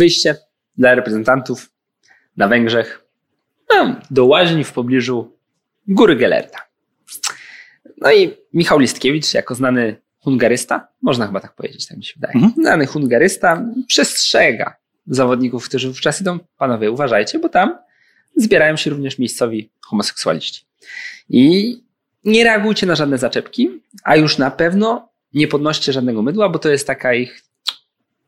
wyjście dla reprezentantów na Węgrzech no, do łaźni w pobliżu Góry Gelerta. No i Michał Listkiewicz, jako znany hungarysta, można chyba tak powiedzieć, tak mi się wydaje, Mhm. znany hungarysta, przestrzega zawodników, którzy wówczas idą, panowie, uważajcie, bo tam zbierają się również miejscowi homoseksualiści. I nie reagujcie na żadne zaczepki, a już na pewno nie podnoście żadnego mydła, bo to jest taka ich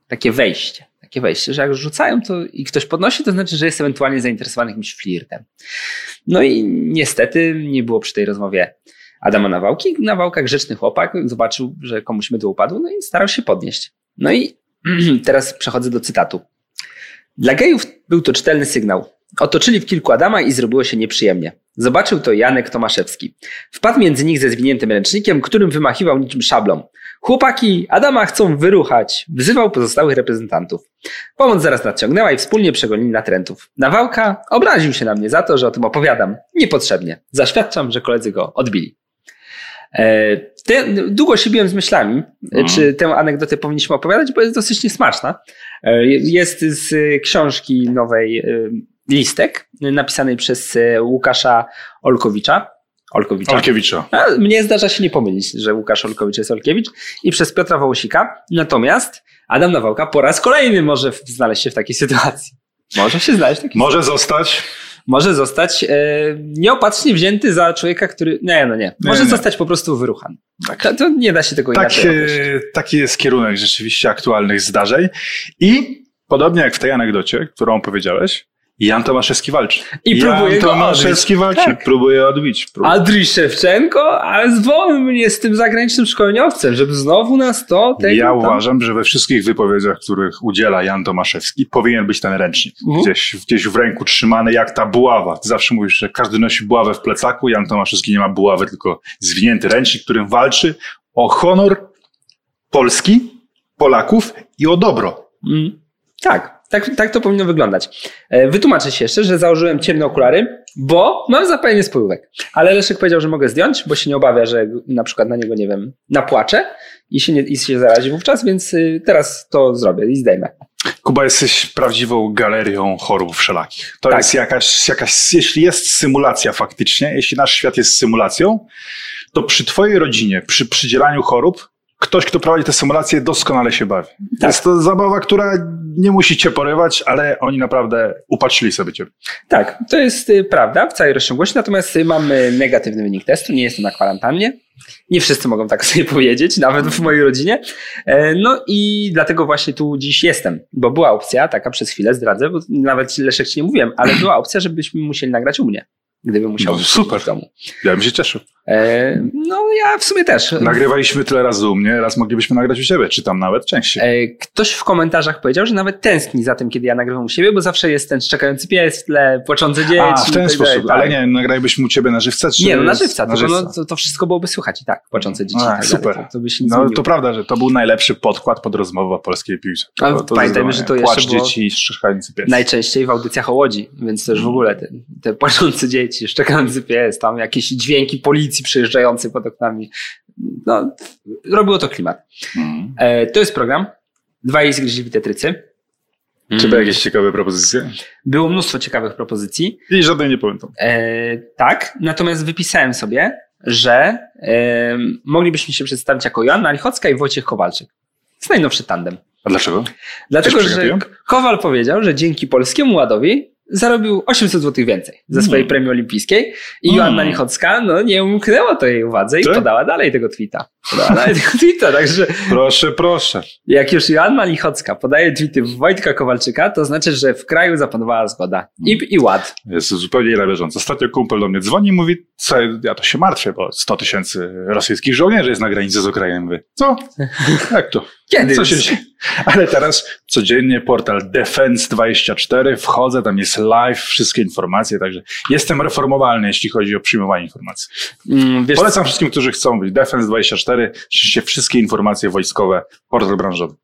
takie wejście. Takie wejście, że jak rzucają to i ktoś podnosi, to znaczy, że jest ewentualnie zainteresowany jakimś flirtem. No i niestety nie było przy tej rozmowie Adama Nawałki. Nawałka, grzeczny chłopak, zobaczył, że komuś mydło upadło, no i starał się podnieść. No i teraz przechodzę do cytatu. Dla gejów był to czytelny sygnał. Otoczyli w kilku Adama i zrobiło się nieprzyjemnie. Zobaczył to Janek Tomaszewski. Wpadł między nich ze zwiniętym ręcznikiem, którym wymachiwał niczym szablą. Chłopaki, Adama chcą wyruchać, wzywał pozostałych reprezentantów. Pomoc zaraz nadciągnęła i wspólnie przegonili natrętów. Nawałka obraził się na mnie za to, że o tym opowiadam. Niepotrzebnie. Zaświadczam, że koledzy go odbili. E, te, długo się biłem z myślami, Mhm. czy tę anegdotę powinniśmy opowiadać, bo jest dosyć niesmaczna. E, Jest z książki nowej e, listek, napisanej przez Łukasza Olkowicza. Olkowicza. Olkiewicza. A mnie zdarza się nie pomylić, że Łukasz Olkowicz jest Olkiewicz i przez Piotra Wołosika. Natomiast Adam Nawałka po raz kolejny może znaleźć się w takiej sytuacji. Może się znaleźć w takiej Może zostać. Może zostać e, nieopatrznie wzięty za człowieka, który... Nie, no nie. Może Nie, nie. zostać po prostu wyruchany. Tak. To, to nie da się tego Tak, inaczej e, taki jest kierunek rzeczywiście aktualnych zdarzeń. I podobnie jak w tej anegdocie, którą Jan Tomaszewski walczy. I Jan próbuje go Tomaszewski odbić. walczy, Tak. próbuje odbić. Próbuje. Szewczenko, ale zwolny mnie z tym zagranicznym szkoleniowcem, żeby znowu na 100 tego ja tam. uważam, że we wszystkich wypowiedziach, których udziela Jan Tomaszewski, powinien być ten ręcznik. Mhm. Gdzieś, gdzieś w ręku trzymany, jak ta buława. Ty zawsze mówisz, że każdy nosi buławę w plecaku. Jan Tomaszewski nie ma buławy, tylko zwinięty ręcznik, którym walczy o honor Polski, Polaków i o dobro. Mm. Tak, tak, tak to powinno wyglądać. E, Wytłumaczę się jeszcze, że założyłem ciemne okulary, bo mam zapalenie spojówek. Ale Leszek powiedział, że mogę zdjąć, bo się nie obawia, że na przykład na niego, nie wiem, napłaczę i się, nie, i się zarazi wówczas, więc y, teraz to zrobię i zdejmę. Kuba, jesteś prawdziwą galerią chorób wszelakich. To Tak. jest jakaś, jakaś, jeśli jest symulacja faktycznie, jeśli nasz świat jest symulacją, to przy twojej rodzinie, przy przydzielaniu chorób, ktoś, kto prowadzi tę symulację, doskonale się bawi. Tak. Jest to zabawa, która nie musi cię porywać, ale oni naprawdę upatrzyli sobie ciebie. Tak, to jest y, prawda w całej rozciągłości, natomiast y, mamy negatywny wynik testu, nie jestem na kwarantannie. Nie wszyscy mogą tak sobie powiedzieć, nawet w mojej rodzinie. E, No i dlatego właśnie tu dziś jestem, bo była opcja, taka przez chwilę zdradzę, bo nawet Leszek ci nie mówiłem, ale była opcja, żebyśmy musieli nagrać u mnie, gdybym musiał No, super. w domu. Ja bym się cieszył. E, No ja w sumie też. Nagrywaliśmy tyle razy u mnie, raz moglibyśmy nagrać u ciebie, czy tam nawet częściej. E, Ktoś w komentarzach powiedział, że nawet tęskni za tym, kiedy ja nagrywam u siebie, bo zawsze jest ten szczekający pies w tle, płaczące dzieci. A, w ten tak sposób. dalej, Ale tak. nie, nagralibyśmy u ciebie na żywca, czy... Nie, no na żywca, na tylko żywca. no, to, to wszystko byłoby słychać i tak, płaczące dzieci. A, tak dalej. super. To, to nie No to prawda, że to był najlepszy podkład pod rozmowę o polskiej piłce. To- to pamiętajmy, że to jeszcze Płacz dzieci i szczekający pies. Najczęściej w audycjach o Łodzi, więc też w ogóle te, te płaczące dzieci, szczekający pies, tam jakieś dźwięki policji przejeżdżającej pod oknami. No, robiło to klimat. Mhm. E, to jest program. Dwaj zgryźliwi tetrycy. Czy były jakieś ciekawe propozycje? Było mnóstwo ciekawych propozycji. I żadnej nie pamiętam. E, tak, natomiast wypisałem sobie, że e, moglibyśmy się przedstawić jako Joanna Lichocka i Wojciech Kowalczyk. To jest najnowszy tandem. A dlaczego? Dlatego, że? Kowal powiedział, że dzięki Polskiemu Ładowi zarobił 800 zł więcej ze swojej Mm. premii olimpijskiej i Mm. Joanna Lichocka no, nie umknęło to jej uwadze i Tak? podała dalej tego tweeta. Podała dalej tego tweeta, także Proszę, proszę. jak już Joanna Lichocka podaje tweety Wojtka Kowalczyka, to znaczy, że w kraju zapanowała zgoda i, i ład. Jest zupełnie na bieżąco. Ostatnio kumpel do mnie dzwoni i mówi, co, ja to się martwię, bo 100 tysięcy rosyjskich żołnierzy jest na granicy z Ukrainą. Mówię, Co? Jak to? Kiedy? Co się dzieje? Ale teraz codziennie portal Defense24, wchodzę, tam jest live, wszystkie informacje, także jestem reformowalny, jeśli chodzi o przyjmowanie informacji. Mm, Polecam wszystkim, którzy chcą być Defense24, oczywiście wszystkie informacje wojskowe, portal branżowy.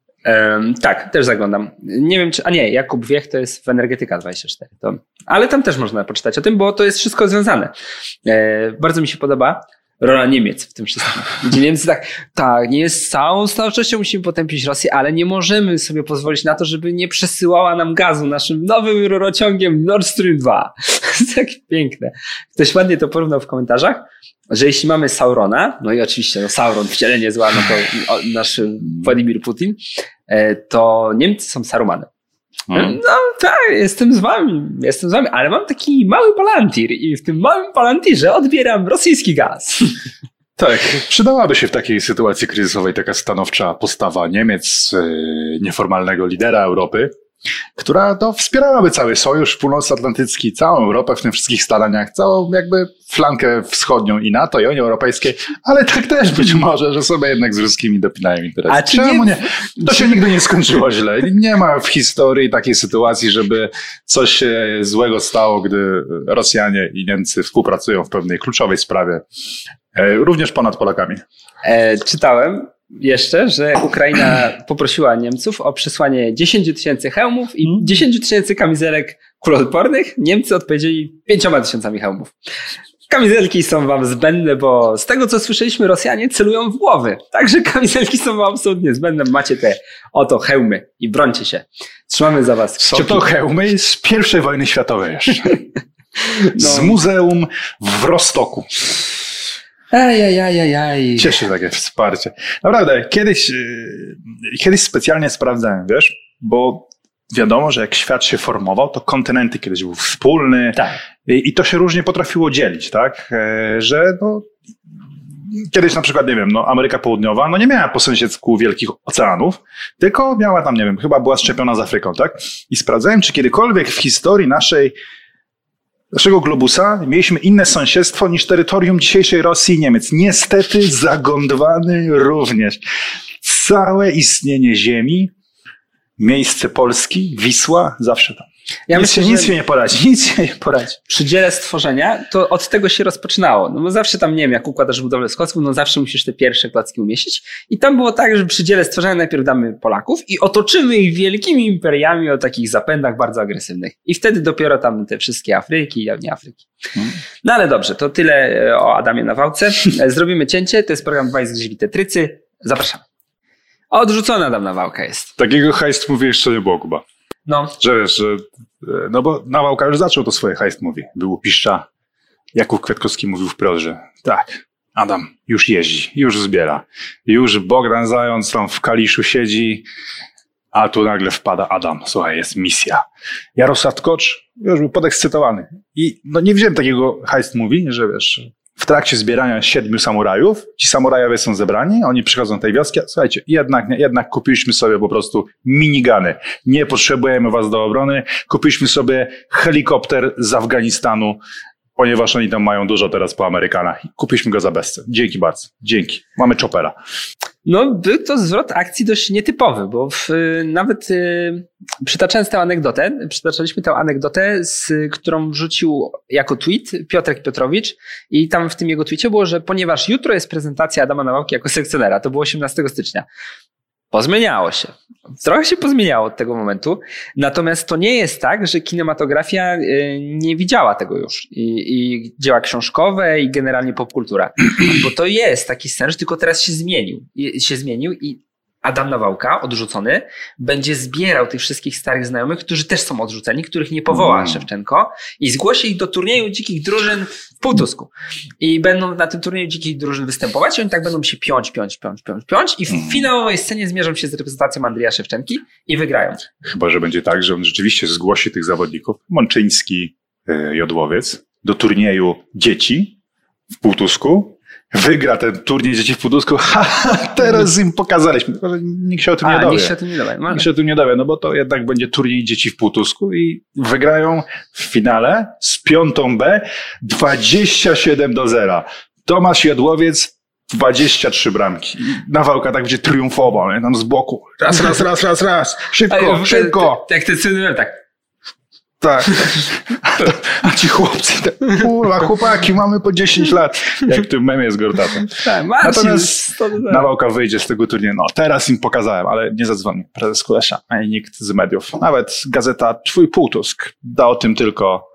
Tak, też zaglądam. Nie wiem, czy. A nie, Jakub Wiech to jest w Energetyka 24. To, ale tam też można poczytać o tym, bo to jest wszystko związane. E, bardzo mi się podoba, rola Niemiec w tym wszystkim. Gdzie Niemcy tak, tak, nie jest całą stanowczością musimy potępić Rosję, ale nie możemy sobie pozwolić na to, żeby nie przesyłała nam gazu naszym nowym rurociągiem Nord Stream 2. To jest tak piękne. Ktoś ładnie to porównał w komentarzach, że jeśli mamy Saurona, no i oczywiście no Sauron, wcielenie zła, no to nasz Władimir Putin, to Niemcy są Sarumanem. Hmm. No tak, jestem z wami, jestem z wami, ale mam taki mały palantir i w tym małym palantirze odbieram rosyjski gaz. Tak, przydałaby się w takiej sytuacji kryzysowej taka stanowcza postawa Niemiec, e, nieformalnego lidera Europy, która to wspierałaby cały Sojusz Północnoatlantycki, całą Europę w tym wszystkich staraniach, całą jakby flankę wschodnią i NATO, i Unii Europejskiej, ale tak też być może, że sobie jednak z ruskimi dopinają interesy. A Czemu nie? nie? To się nigdy nie skończyło źle. Nie ma w historii takiej sytuacji, żeby coś się złego stało, gdy Rosjanie i Niemcy współpracują w pewnej kluczowej sprawie, e, również ponad Polakami. E, czytałem, jeszcze, że Ukraina poprosiła Niemców o przesłanie 10 tysięcy hełmów i 10 mhm. tysięcy kamizelek kuloodpornych. Niemcy odpowiedzieli 5 tysiącami hełmów. Kamizelki są wam zbędne, bo z tego co słyszeliśmy, Rosjanie celują w głowy. Także kamizelki są wam absolutnie zbędne. Macie te oto hełmy i brońcie się. Trzymamy za was. Są to hełmy z pierwszej wojny światowej jeszcze. no. Z muzeum w Rostoku. Ajajajajaj. Cieszy takie wsparcie. Naprawdę, kiedyś, y, kiedyś specjalnie sprawdzałem, wiesz, bo wiadomo, że jak świat się formował, to kontynenty kiedyś był wspólny tak. i, i to się różnie potrafiło dzielić, tak? E, że no, kiedyś na przykład, nie wiem, no Ameryka Południowa, no nie miała po sąsiedzku wielkich oceanów, tylko miała tam, nie wiem, chyba była szczepiona z Afryką, tak? I sprawdzałem, czy kiedykolwiek w historii naszej naszego globusa mieliśmy inne sąsiedztwo niż terytorium dzisiejszej Rosji i Niemiec. Niestety zagondwany również. Całe istnienie Ziemi, miejsce Polski, Wisła, zawsze tam. Ja nic, myślę, nic się nie poradzi, nic się nie poradzi. Przy dziele stworzenia to od tego się rozpoczynało. No bo zawsze tam, nie wiem, jak układasz budowlę skocków, no zawsze musisz te pierwsze klocki umieścić. I tam było tak, że przy dziele stworzenia najpierw damy Polaków i otoczymy ich wielkimi imperiami o takich zapędach bardzo agresywnych. I wtedy dopiero tam te wszystkie Afryki i nie Afryki. Hmm. No ale dobrze, to tyle e, o Adamie Nawałce. E, zrobimy cięcie, to jest program 2 z Tetrycy. Zapraszamy. Odrzucona Adam Nawałka jest. Takiego hejst mówię jeszcze nie było, Kuba. No. Że wiesz, że, e, no bo Nawałka już zaczął to swoje hajst mówi. Był piszcza. Jakub Kwiatkowski mówił wprost, że tak, Adam już jeździ, już zbiera. Już Bogdan Zając tam w Kaliszu siedzi, a tu nagle wpada Adam. Słuchaj, jest misja. Jarosław Tkocz już był podekscytowany. I no nie wziąłem takiego hajst mówi, że wiesz, w trakcie zbierania siedmiu samurajów, ci samurajowie są zebrani, oni przychodzą do tej wioski, słuchajcie, jednak, jednak kupiliśmy sobie po prostu minigany. Nie potrzebujemy was do obrony. Kupiliśmy sobie helikopter z Afganistanu, ponieważ oni tam mają dużo teraz po Amerykanach. Kupiliśmy go za bezcen. Dzięki bardzo. Dzięki. Mamy chopera. No, był to zwrot akcji dość nietypowy, bo w, nawet y, przytaczając tę anegdotę, przytaczaliśmy tę anegdotę, z, którą wrzucił jako tweet Piotrek Piotrowicz i tam w tym jego tweetie było, że ponieważ jutro jest prezentacja Adama Nawałki jako sekcjonera, to było 18 stycznia, Pozmieniało się. Trochę się pozmieniało od tego momentu. Natomiast to nie jest tak, że kinematografia y, nie widziała tego już. I, i dzieła książkowe i generalnie popkultura. Bo to jest taki scenariusz, tylko teraz się zmienił. I, się zmienił i Adam Nawałka, odrzucony, będzie zbierał tych wszystkich starych znajomych, którzy też są odrzuceni, których nie powoła mm. Szewczenko i zgłosi ich do turnieju dzikich drużyn w Półtusku. I będą na tym turnieju dzikich drużyn występować i oni tak będą się piąć, piąć, piąć, piąć, piąć i w mm. finałowej scenie zmierzą się z reprezentacją Andrija Szewczenki i wygrają. Chyba, że będzie tak, że on rzeczywiście zgłosi tych zawodników, Mączyński, e, Jodłowiec, do turnieju dzieci w Półtusku wygra ten turniej dzieci w Pudusku, ha, teraz im pokazaliśmy. Tylko, że nikt się o tym A, nie dowie. Nikt się o tym nie dowie. Nikt się o tym nie dowie, no bo to jednak będzie turniej dzieci w Półtusku i wygrają w finale z piątą B 27 do 0. Tomasz Jadłowiec 23 bramki. Nawałka tak będzie triumfował, nie? tam z boku. Raz, raz, raz, raz, raz. Szybko, szybko. Jak ten syn, tak. Tak. A ci chłopcy, kurwa, chłopaki, mamy po 10 lat. Jak w tym memie z Gortatem. Tak, Natomiast Nawałka wyjdzie z tego turnieju. No, teraz im pokazałem, ale nie zadzwonił prezes Kulesza, ani nikt z mediów. Nawet gazeta Twój Półtusk da o tym tylko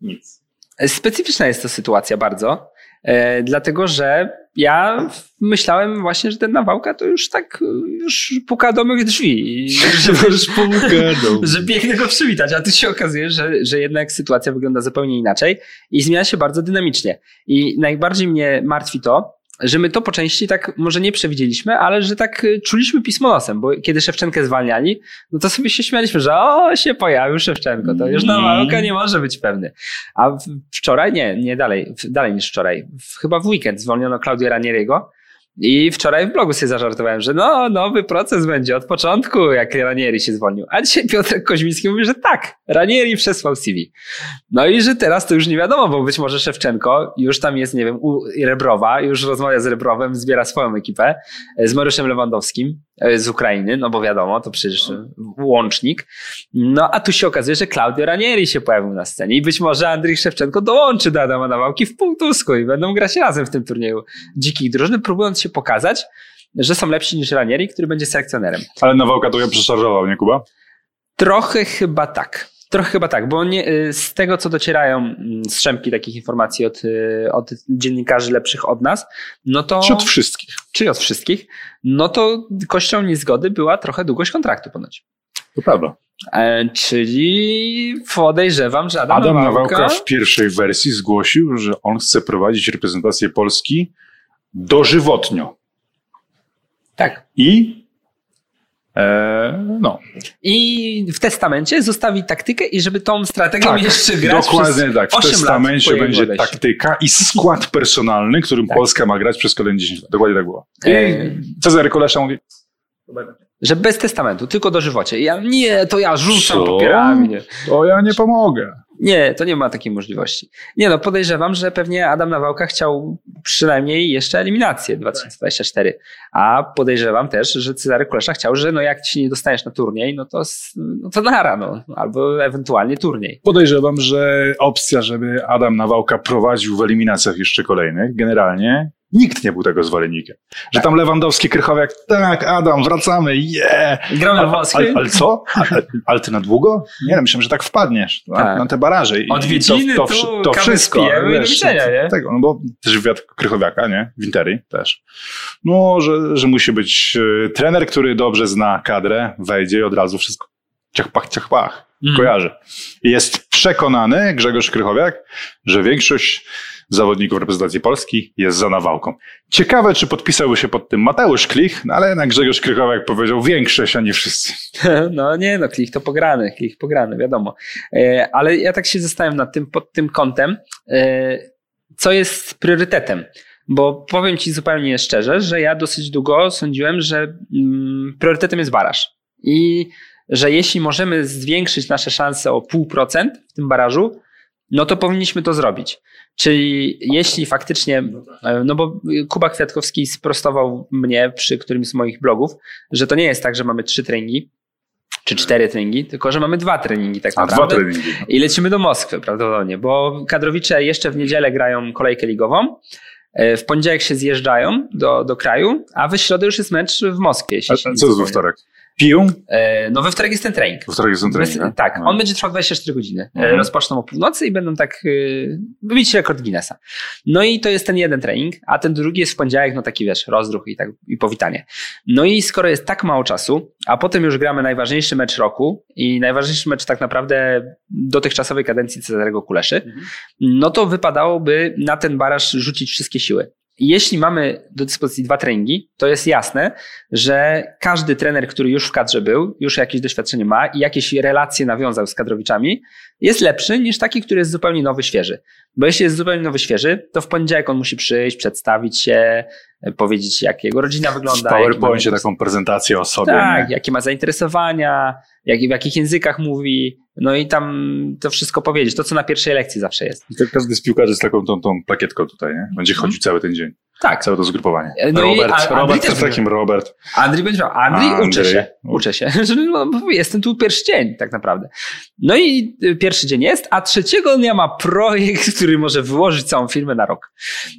nic. Specyficzna jest to sytuacja bardzo. E, dlatego, że ja myślałem właśnie, że ten Nawałka to już tak już puka do moich drzwi. Że, już że biegnę go przywitać, a tu się okazuje, że, że jednak sytuacja wygląda zupełnie inaczej i zmienia się bardzo dynamicznie. I najbardziej mnie martwi to, że my to po części tak może nie przewidzieliśmy, ale że tak y, czuliśmy pismo nosem, bo kiedy Szewczenkę zwalniali, no to sobie się śmialiśmy, że o, się pojawił Szewczenko, to już Nawałka nie może być pewny. A wczoraj, nie, nie dalej, dalej niż wczoraj, chyba w weekend zwolniono Klaudię Ranieriego, i wczoraj w blogu sobie zażartowałem, że no, nowy proces będzie od początku, jak Ranieri się zwolnił. A dzisiaj Piotrek Koźmiński mówi, że tak, Ranieri przesłał CV. No i że teraz to już nie wiadomo, bo być może Szewczenko już tam jest, nie wiem, u Rebrowa, już rozmawia z Rebrowem, zbiera swoją ekipę, z Mariuszem Lewandowskim e, z Ukrainy, no bo wiadomo, to przecież łącznik. No a tu się okazuje, że Claudio Ranieri się pojawił na scenie i być może Andrzej Szewczenko dołączy do Adama Nawałki w półtusku i będą grać razem w tym turnieju dzikich drużyn, próbując się pokazać, że są lepsi niż Ranieri, który będzie selekcjonerem. Ale Nawałka to ja przeszarżował, nie Kuba? Trochę chyba tak. Trochę chyba tak, bo nie, y, z tego, co docierają mm, strzępki takich informacji od, y, od dziennikarzy lepszych od nas, no to. Czy od wszystkich? Czy od wszystkich, no to kością niezgody była trochę długość kontraktu ponoć. To prawda. E, czyli podejrzewam, że Adam, Adam Nawałka... Nawałka w pierwszej wersji zgłosił, że on chce prowadzić reprezentację Polski dożywotnio. Tak. I no. I w testamencie zostawi taktykę i żeby tą strategię Tak, jeszcze grać dokładnie przez tak. W 8 testamencie będzie taktyka i skład personalny, którym Tak. Polska ma grać przez kolejne 10 lat. Dokładnie tak było. I E, Cezary Kolesza mówi, Że bez testamentu, tylko dożywocie. Ja, nie, to ja rzucam Co? papierami. Nie. to ja nie pomogę. nie, to nie ma takiej możliwości. Nie no, podejrzewam, że pewnie Adam Nawałka chciał przynajmniej jeszcze eliminację 2024. A podejrzewam też, że Cezary Kulesza chciał, że no jak ci nie dostaniesz na turniej, no to, no to nara, no. Albo ewentualnie turniej. Podejrzewam, że opcja, żeby Adam Nawałka prowadził w eliminacjach jeszcze kolejnych, generalnie nikt nie był tego zwolennikiem. Że tam Lewandowski, Krychowiak, tak, Adam, wracamy, yeah! Gramy Ale, w Moskwie. ale, ale co? Ale, ty na długo? Nie, myślałem, że tak wpadniesz na, Tak. na te baraże. I, Odwiedziny, i to, tu to, to wszystko. spijemy i do wiesz, widzenia, nie? Tego, no bo też wywiad Krychowiaka, nie? W Interi też. No, że, że musi być e, trener, który dobrze zna kadrę, wejdzie i od razu wszystko ciach-pach, ciach-pach. Mhm. Kojarzy. I Jest przekonany Grzegorz Krychowiak, że większość zawodników reprezentacji Polski jest za nawałką. Ciekawe, czy podpisałby się pod tym Mateusz Klich, no ale jednak Grzegorz Krychowiak powiedział większość, a nie wszyscy. No nie, no klik to pograny, klik pograny, wiadomo. E, Ale ja tak się zastanawiam nad tym, pod tym kątem, e, co jest priorytetem. Bo powiem Ci zupełnie szczerze, że ja dosyć długo sądziłem, że mm, priorytetem jest baraż. I że jeśli możemy zwiększyć nasze szanse o pół procent w tym barażu, no to powinniśmy to zrobić. Czyli jeśli faktycznie, e, no bo Kuba Kwiatkowski sprostował mnie przy którymś z moich blogów, że to nie jest tak, że mamy trzy treningi, czy cztery treningi, tylko że mamy dwa treningi tak A dwa naprawdę. treningi. I lecimy do Moskwy prawdopodobnie, bo kadrowicze jeszcze w niedzielę grają kolejkę ligową. e, W poniedziałek się zjeżdżają do, do kraju, a we środę już jest mecz w Moskwie. jeśli A, co jest we wtorek? Piją? E, No we wtorek jest ten trening. We wtorek jest ten trening, Bez- tak, No. on będzie trwał 24 godziny. E, Mhm. Rozpoczną o północy i będą tak y, bić rekord Guinnessa. No i to jest ten jeden trening, a ten drugi jest w poniedziałek, no taki wiesz, rozruch i tak i powitanie. No i skoro jest tak mało czasu, a potem już gramy najważniejszy mecz roku i najważniejszy mecz tak naprawdę dotychczasowej kadencji Cezarego Kuleszy, no to wypadałoby na ten baraż rzucić wszystkie siły. Jeśli mamy do dyspozycji dwa treningi, to jest jasne, że każdy trener, który już w kadrze był, już jakieś doświadczenie ma i jakieś relacje nawiązał z kadrowiczami, jest lepszy niż taki, który jest zupełnie nowy, świeży. Bo jeśli jest zupełnie nowy, świeży, to w poniedziałek on musi przyjść, przedstawić się, e, powiedzieć, jak jego rodzina W wygląda. jaki PowerPoincie ma- taką prezentację o sobie. tak, nie? jakie ma zainteresowania, jak, w jakich językach mówi, no i tam to wszystko powiedzieć. To, co na pierwszej lekcji zawsze jest. I to Każdy z piłkarzy z taką tą, tą plakietką tutaj, nie? Będzie chodził cały ten dzień. Tak. Całe to zgrupowanie. No i- Robert, a- Andrzej Robert też takim Robert. Andrzej będzie. Andrzej, Andrzej. uczę się. Uczę się. No, jestem tu pierwszy dzień, tak naprawdę. No i y, pierwszy dzień jest, a trzeciego dnia ma projekt, który może wyłożyć całą firmę na rok.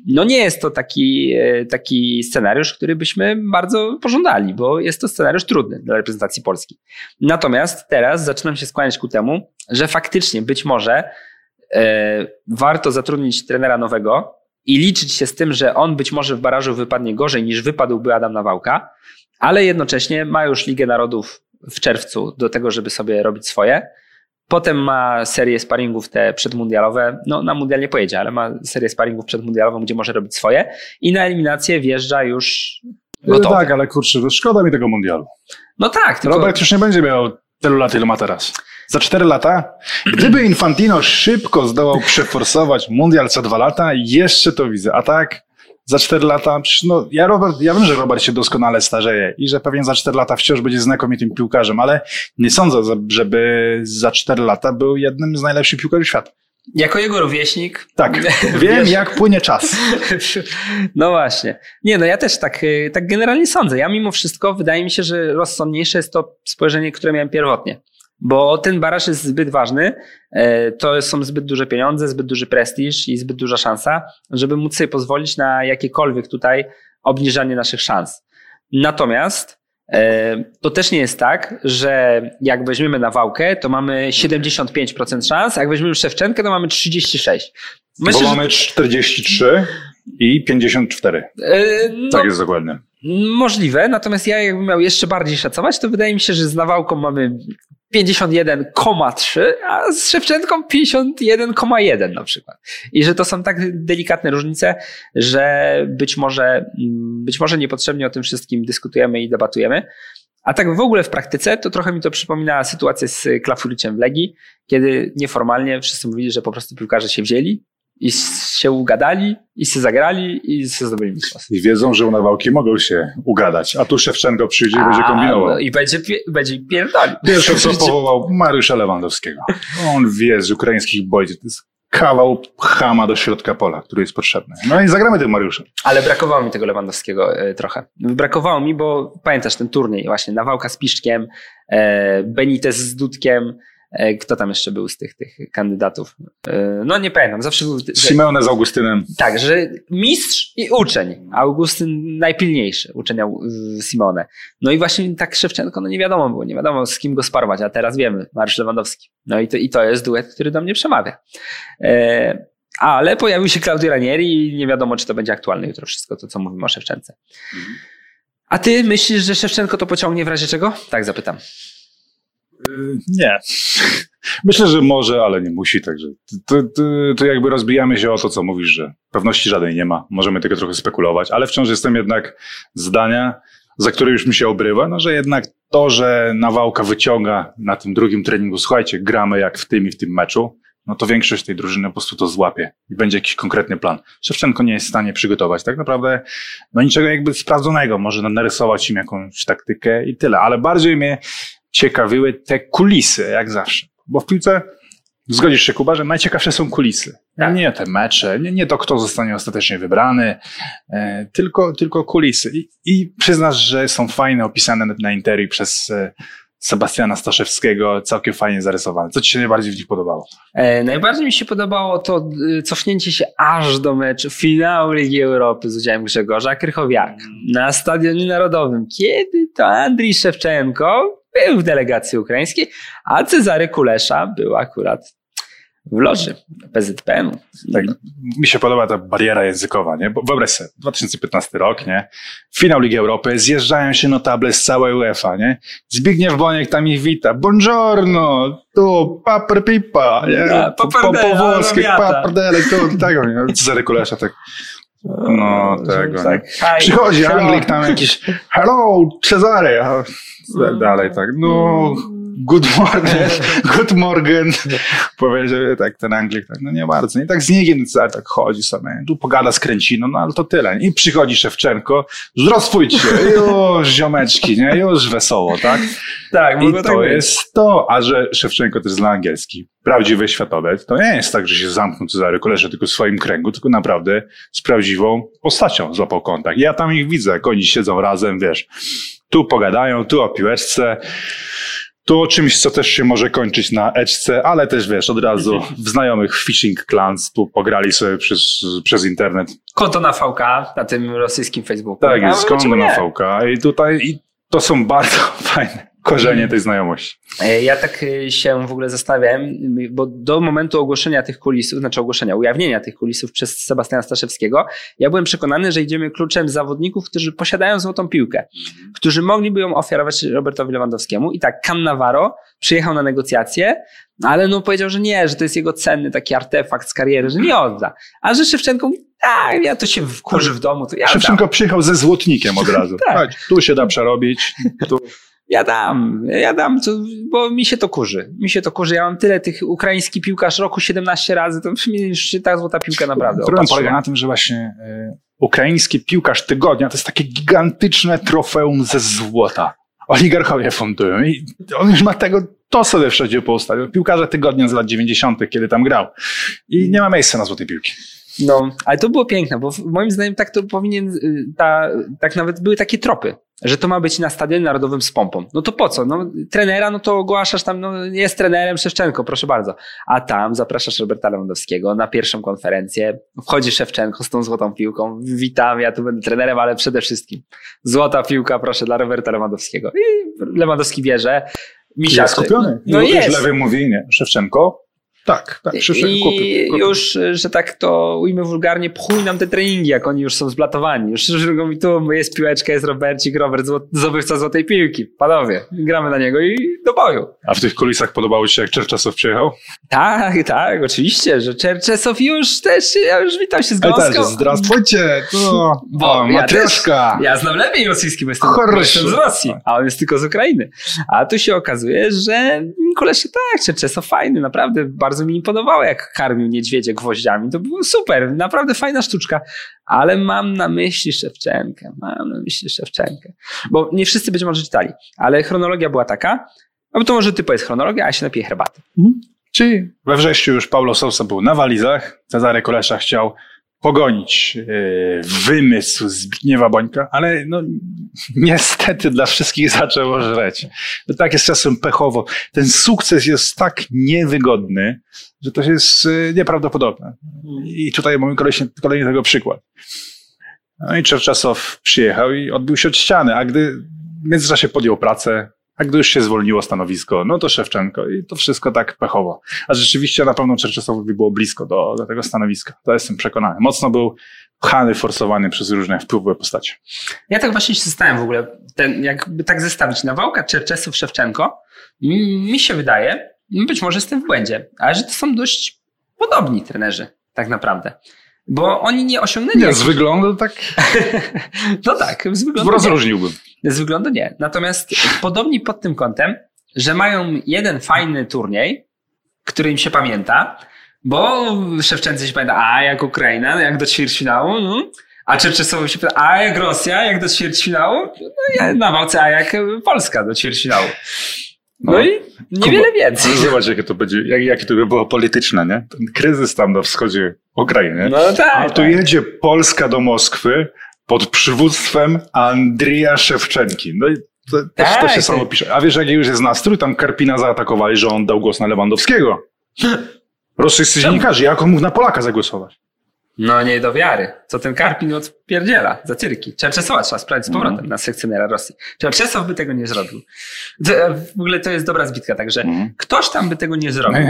No nie jest to taki, e, taki scenariusz, który byśmy bardzo pożądali, bo jest to scenariusz trudny dla reprezentacji Polski. Natomiast teraz zaczynam się skłaniać ku temu, że faktycznie być może e, warto zatrudnić trenera nowego, i liczyć się z tym, że on być może w barażu wypadnie gorzej niż wypadłby Adam Nawałka, ale jednocześnie ma już Ligę Narodów w czerwcu do tego, żeby sobie robić swoje. Potem ma serię sparingów te przedmundialowe. No, na mundial nie pojedzie, ale ma serię sparingów przedmundialową, gdzie może robić swoje. I na eliminację wjeżdża już no tak, ale kurczę, to szkoda mi tego mundialu. No tak. Tylko... Robert już nie będzie miał tylu lat, ile ma teraz. Za cztery lata, gdyby Infantino szybko zdołał przeforsować mundial co dwa lata, jeszcze to widzę. A tak, za cztery lata, no ja, Robert, ja wiem, że Robert się doskonale starzeje i że pewnie za cztery lata wciąż będzie znakomitym piłkarzem, ale nie sądzę, żeby za cztery lata był jednym z najlepszych piłkarzy świata. Jako jego rówieśnik. Tak, wiem jak płynie czas. No właśnie. Nie, no ja też tak, y, tak generalnie sądzę. Ja mimo wszystko wydaje mi się, że rozsądniejsze jest to spojrzenie, które miałem pierwotnie. Bo ten baraż jest zbyt ważny, e, to są zbyt duże pieniądze, zbyt duży prestiż i zbyt duża szansa, żeby móc sobie pozwolić na jakiekolwiek tutaj obniżanie naszych szans. Natomiast e, to też nie jest tak, że jak weźmiemy nawałkę, to mamy 75% szans, a jak weźmiemy Szewczenkę, to mamy 36%. Myślę, Bo mamy 43 i 54. E, no, tak jest dokładnie. Możliwe, natomiast ja jakbym miał jeszcze bardziej szacować, to wydaje mi się, że z nawałką mamy 51,3, a z Szewczenką 51,1 na przykład. I że to są tak delikatne różnice, że być może, być może niepotrzebnie o tym wszystkim dyskutujemy i debatujemy. A tak w ogóle w praktyce to trochę mi to przypomina sytuację z Klafuriciem w Legii, kiedy nieformalnie wszyscy mówili, że po prostu piłkarze się wzięli i się ugadali, i się zagrali, i się zdobyli mistrzostwo. I wiedzą, że u Nawałki mogą się ugadać, a tu Szewczenko przyjdzie i będzie kombinował. No, I będzie, będzie pierdolił. Pierwsze co powołał Mariusza Lewandowskiego. On wie z ukraińskich bojów, to jest kawał chama do środka pola, który jest potrzebny. No i zagramy tym Mariuszem. Ale brakowało mi tego Lewandowskiego e, trochę. Brakowało mi, bo pamiętasz ten turniej właśnie, Nawałka z Piszczkiem, e, Benitez z Dudkiem, kto tam jeszcze był z tych, tych kandydatów? E, no nie pamiętam. Zawsze był. Simeone z Augustynem. Tak, że mistrz i uczeń. Augustyn najpilniejszy, uczenia Simone. No i właśnie tak Szewczenko, no nie wiadomo było, nie wiadomo z kim go sparować, a teraz wiemy, Mariusz Lewandowski. No i to, i to jest duet, który do mnie przemawia. E, ale pojawił się Claudio Ranieri i nie wiadomo, czy to będzie aktualne jutro wszystko to, co mówimy o Szewczence. Mhm. A ty myślisz, że Szewczenko to pociągnie w razie czego? Tak zapytam. Nie. Myślę, że może, ale nie musi, także to, to, to, jakby rozbijamy się o to, co mówisz, że pewności żadnej nie ma. Możemy tego trochę spekulować, ale wciąż jestem jednak zdania, za które już mi się obrywa, no, że jednak to, że Nawałka wyciąga na tym drugim treningu, słuchajcie, gramy jak w tym i w tym meczu, no to większość tej drużyny po prostu to złapie i będzie jakiś konkretny plan. Szewczenko nie jest w stanie przygotować tak naprawdę no niczego jakby sprawdzonego. Może narysować im jakąś taktykę i tyle, ale bardziej mnie ciekawiły te kulisy, jak zawsze. Bo w piłce zgodzisz się, Kuba, że najciekawsze są kulisy. Tak. Nie te mecze, nie, nie to, kto zostanie ostatecznie wybrany, e, tylko, tylko kulisy. I, I przyznasz, że są fajne, opisane na Interi przez e, Sebastiana Staszewskiego, całkiem fajnie zarysowane. Co ci się najbardziej w nich podobało? E, najbardziej mi się podobało to y, cofnięcie się aż do meczu finału Ligi Europy z udziałem Grzegorza Krychowiaka mm. na Stadionie Narodowym. Kiedy to Andrii Szewczenko był w delegacji ukraińskiej, a Cezary Kulesza był akurat w loży PZPN. Tak, mi się podoba ta bariera językowa, nie? Bo wyobraź sobie, 2015 rok, nie? Finał Ligi Europy, zjeżdżają się notable z całej UEFA, nie? Zbigniew Boniek tam ich wita. Buongiorno, tu paper pipa, nie? Po, po, włoskie, paperdele, tu, nie? Cezary Kulesza tak no, tego. Tak. Przychodzi Anglik tam jakiś hello, Cezary, a tak dalej, tak. No, good morning, good morning. Powiedział tak ten Anglik, tak, no nie bardzo. Nie tak z niegiem tak chodzi sobie, tu pogada z Kręciną, no ale to tyle. I przychodzi Szewczenko, zdrowstwujcie, już ziomeczki, nie, już wesoło, tak? Tak, I to tak jest to, a że Szewczenko też zna angielski prawdziwy światowiec, to nie jest tak, że się zamknął Cezary Koleże tylko w swoim kręgu, tylko naprawdę z prawdziwą postacią złapał kontakt. Ja tam ich widzę, jak oni siedzą razem, wiesz, tu pogadają, tu o piłeczce, tu o czymś, co też się może kończyć na eczce, ale też wiesz, od razu w znajomych phishing clans tu pograli sobie przez, przez internet. Konto na VK, na tym rosyjskim Facebooku. Tak, jest konto na VK i tutaj i to są bardzo fajne korzenie tej znajomości. E, ja tak e, się w ogóle zastanawiałem, bo do momentu ogłoszenia tych kulisów, znaczy ogłoszenia, ujawnienia tych kulisów przez Sebastiana Staszewskiego, ja byłem przekonany, że idziemy kluczem zawodników, którzy posiadają złotą piłkę, którzy mogliby ją ofiarować Robertowi Lewandowskiemu. I tak Cannavaro przyjechał na negocjacje, ale no powiedział, że nie, że to jest jego cenny taki artefakt z kariery, że nie odda. A że Szewczenko mówi, tak, ja to się wkurzy w domu, to ja Szewczenko dam. przyjechał ze złotnikiem od razu. Tak. Chodź, tu się da przerobić. Tu. Ja dam, ja dam, to, bo mi się to kurzy. Mi się to kurzy. Ja mam tyle tych ukraiński piłkarz roku 17 razy, to mi już się ta złota piłka naprawdę Problem opatrzyła. polega na tym, że właśnie y, ukraiński piłkarz tygodnia to jest takie gigantyczne trofeum ze złota. Oligarchowie fundują i on już ma tego, to sobie wszędzie poustawił. Piłkarze tygodnia z lat 90., kiedy tam grał. I nie ma miejsca na złote piłki. No, ale to było piękne, bo moim zdaniem tak to powinien, y, ta, tak nawet były takie tropy, że to ma być na stadionie narodowym z pompą. No to po co? No, trenera, no to ogłaszasz tam, no jest trenerem Szewczenko, proszę bardzo. A tam zapraszasz Roberta Lewandowskiego na pierwszą konferencję, wchodzi Szewczenko z tą złotą piłką, witam, ja tu będę trenerem, ale przede wszystkim złota piłka, proszę, dla Roberta Lewandowskiego. I Lewandowski bierze, Jest misiaczek. kupiony. No I jest. lewy mówi, nie, Szewczenko. Tak, tak. Przyszedł, I kupił, kupił. już, że tak to ujmę wulgarnie, pchuj nam te treningi, jak oni już są zblatowani. Już, już mi tu, jest piłeczka, jest Robercik, Robert złot, zdobywca złotej piłki. Panowie, gramy na niego i do boju. A w tych kulisach podobało ci się, jak Czerczesow przyjechał? Tak, tak, oczywiście, że Czerczesow już też, ja już witam się z Gąską. Zdrastwujcie, to Bo o, ja, też, ja znam lepiej rosyjski, bo jestem, bo jestem z Rosji, a on jest tylko z Ukrainy. A tu się okazuje, że koleś tak, Czerczesow fajny, naprawdę bardzo mi imponowało, jak karmił niedźwiedzie gwoździami. To było super, naprawdę fajna sztuczka. Ale mam na myśli Szewczenkę, mam na myśli Szewczenkę. Bo nie wszyscy być może czytali, ale chronologia była taka, no bo to może ty powiedz chronologię, a ja się napiję herbaty. Czyli we wrześniu już Paulo Sousa był na walizach. Cezary Kolesza chciał pogonić yy, wymysł Zbigniewa Bońka, ale no, niestety dla wszystkich zaczęło żreć. No, tak jest czasem pechowo. Ten sukces jest tak niewygodny, że to jest yy, nieprawdopodobne. I tutaj mamy kolejny, kolejny tego przykład. No i Czerczesow przyjechał i odbił się od ściany, a gdy w międzyczasie podjął pracę, a gdy już się zwolniło stanowisko, no to Szewczenko i to wszystko tak pechowo. A rzeczywiście na pewno Czerczesowowi było blisko do, do tego stanowiska. To jestem przekonany. Mocno był pchany, forsowany przez różne wpływowe postacie. Ja tak właśnie się zastanawiam w ogóle, ten, jakby tak zestawić Nawałka, Czerczesów, Szewczenko, mi, mi się wydaje, być może jestem w błędzie, ale że to są dość podobni trenerzy, tak naprawdę. Bo oni nie osiągnęli... Nie, jakichś- z wyglądu tak No tak, z wyglądu rozróżniłbym. Z wyglądu nie. Natomiast podobni pod tym kątem, że mają jeden fajny turniej, który im się pamięta, bo Szewczęcy się pamięta, a jak Ukraina, jak do ćwierćfinału, no. a Czerczesowi się pyta, a jak Rosja, jak do ćwierćfinału, no na walce, a jak Polska do ćwierćfinału. No, No. i niewiele więcej. Zobacz, jakie to będzie, jak, jakie to by było polityczne, nie? Ten kryzys tam na wschodzie Ukrainy. No tak. A tu tak. jedzie Polska do Moskwy pod przywództwem Andrija Szewczenki. No i to, to, Tak, to się tak. samo pisze. A wiesz, jaki już jest nastrój? Tam Karpina zaatakowali, że on dał głos na Lewandowskiego. Rosyjscy dziennikarze, jak on mógł na Polaka zagłosować? No nie do wiary. Co ten Karpin odpierdziela za cyrki. Czerczesowa trzeba sprawdzić z powrotem Mhm. na sekcjonera Rosji. Czerczesow by tego nie zrobił. To, w ogóle to jest dobra zbitka, także ktoś tam by tego nie zrobił.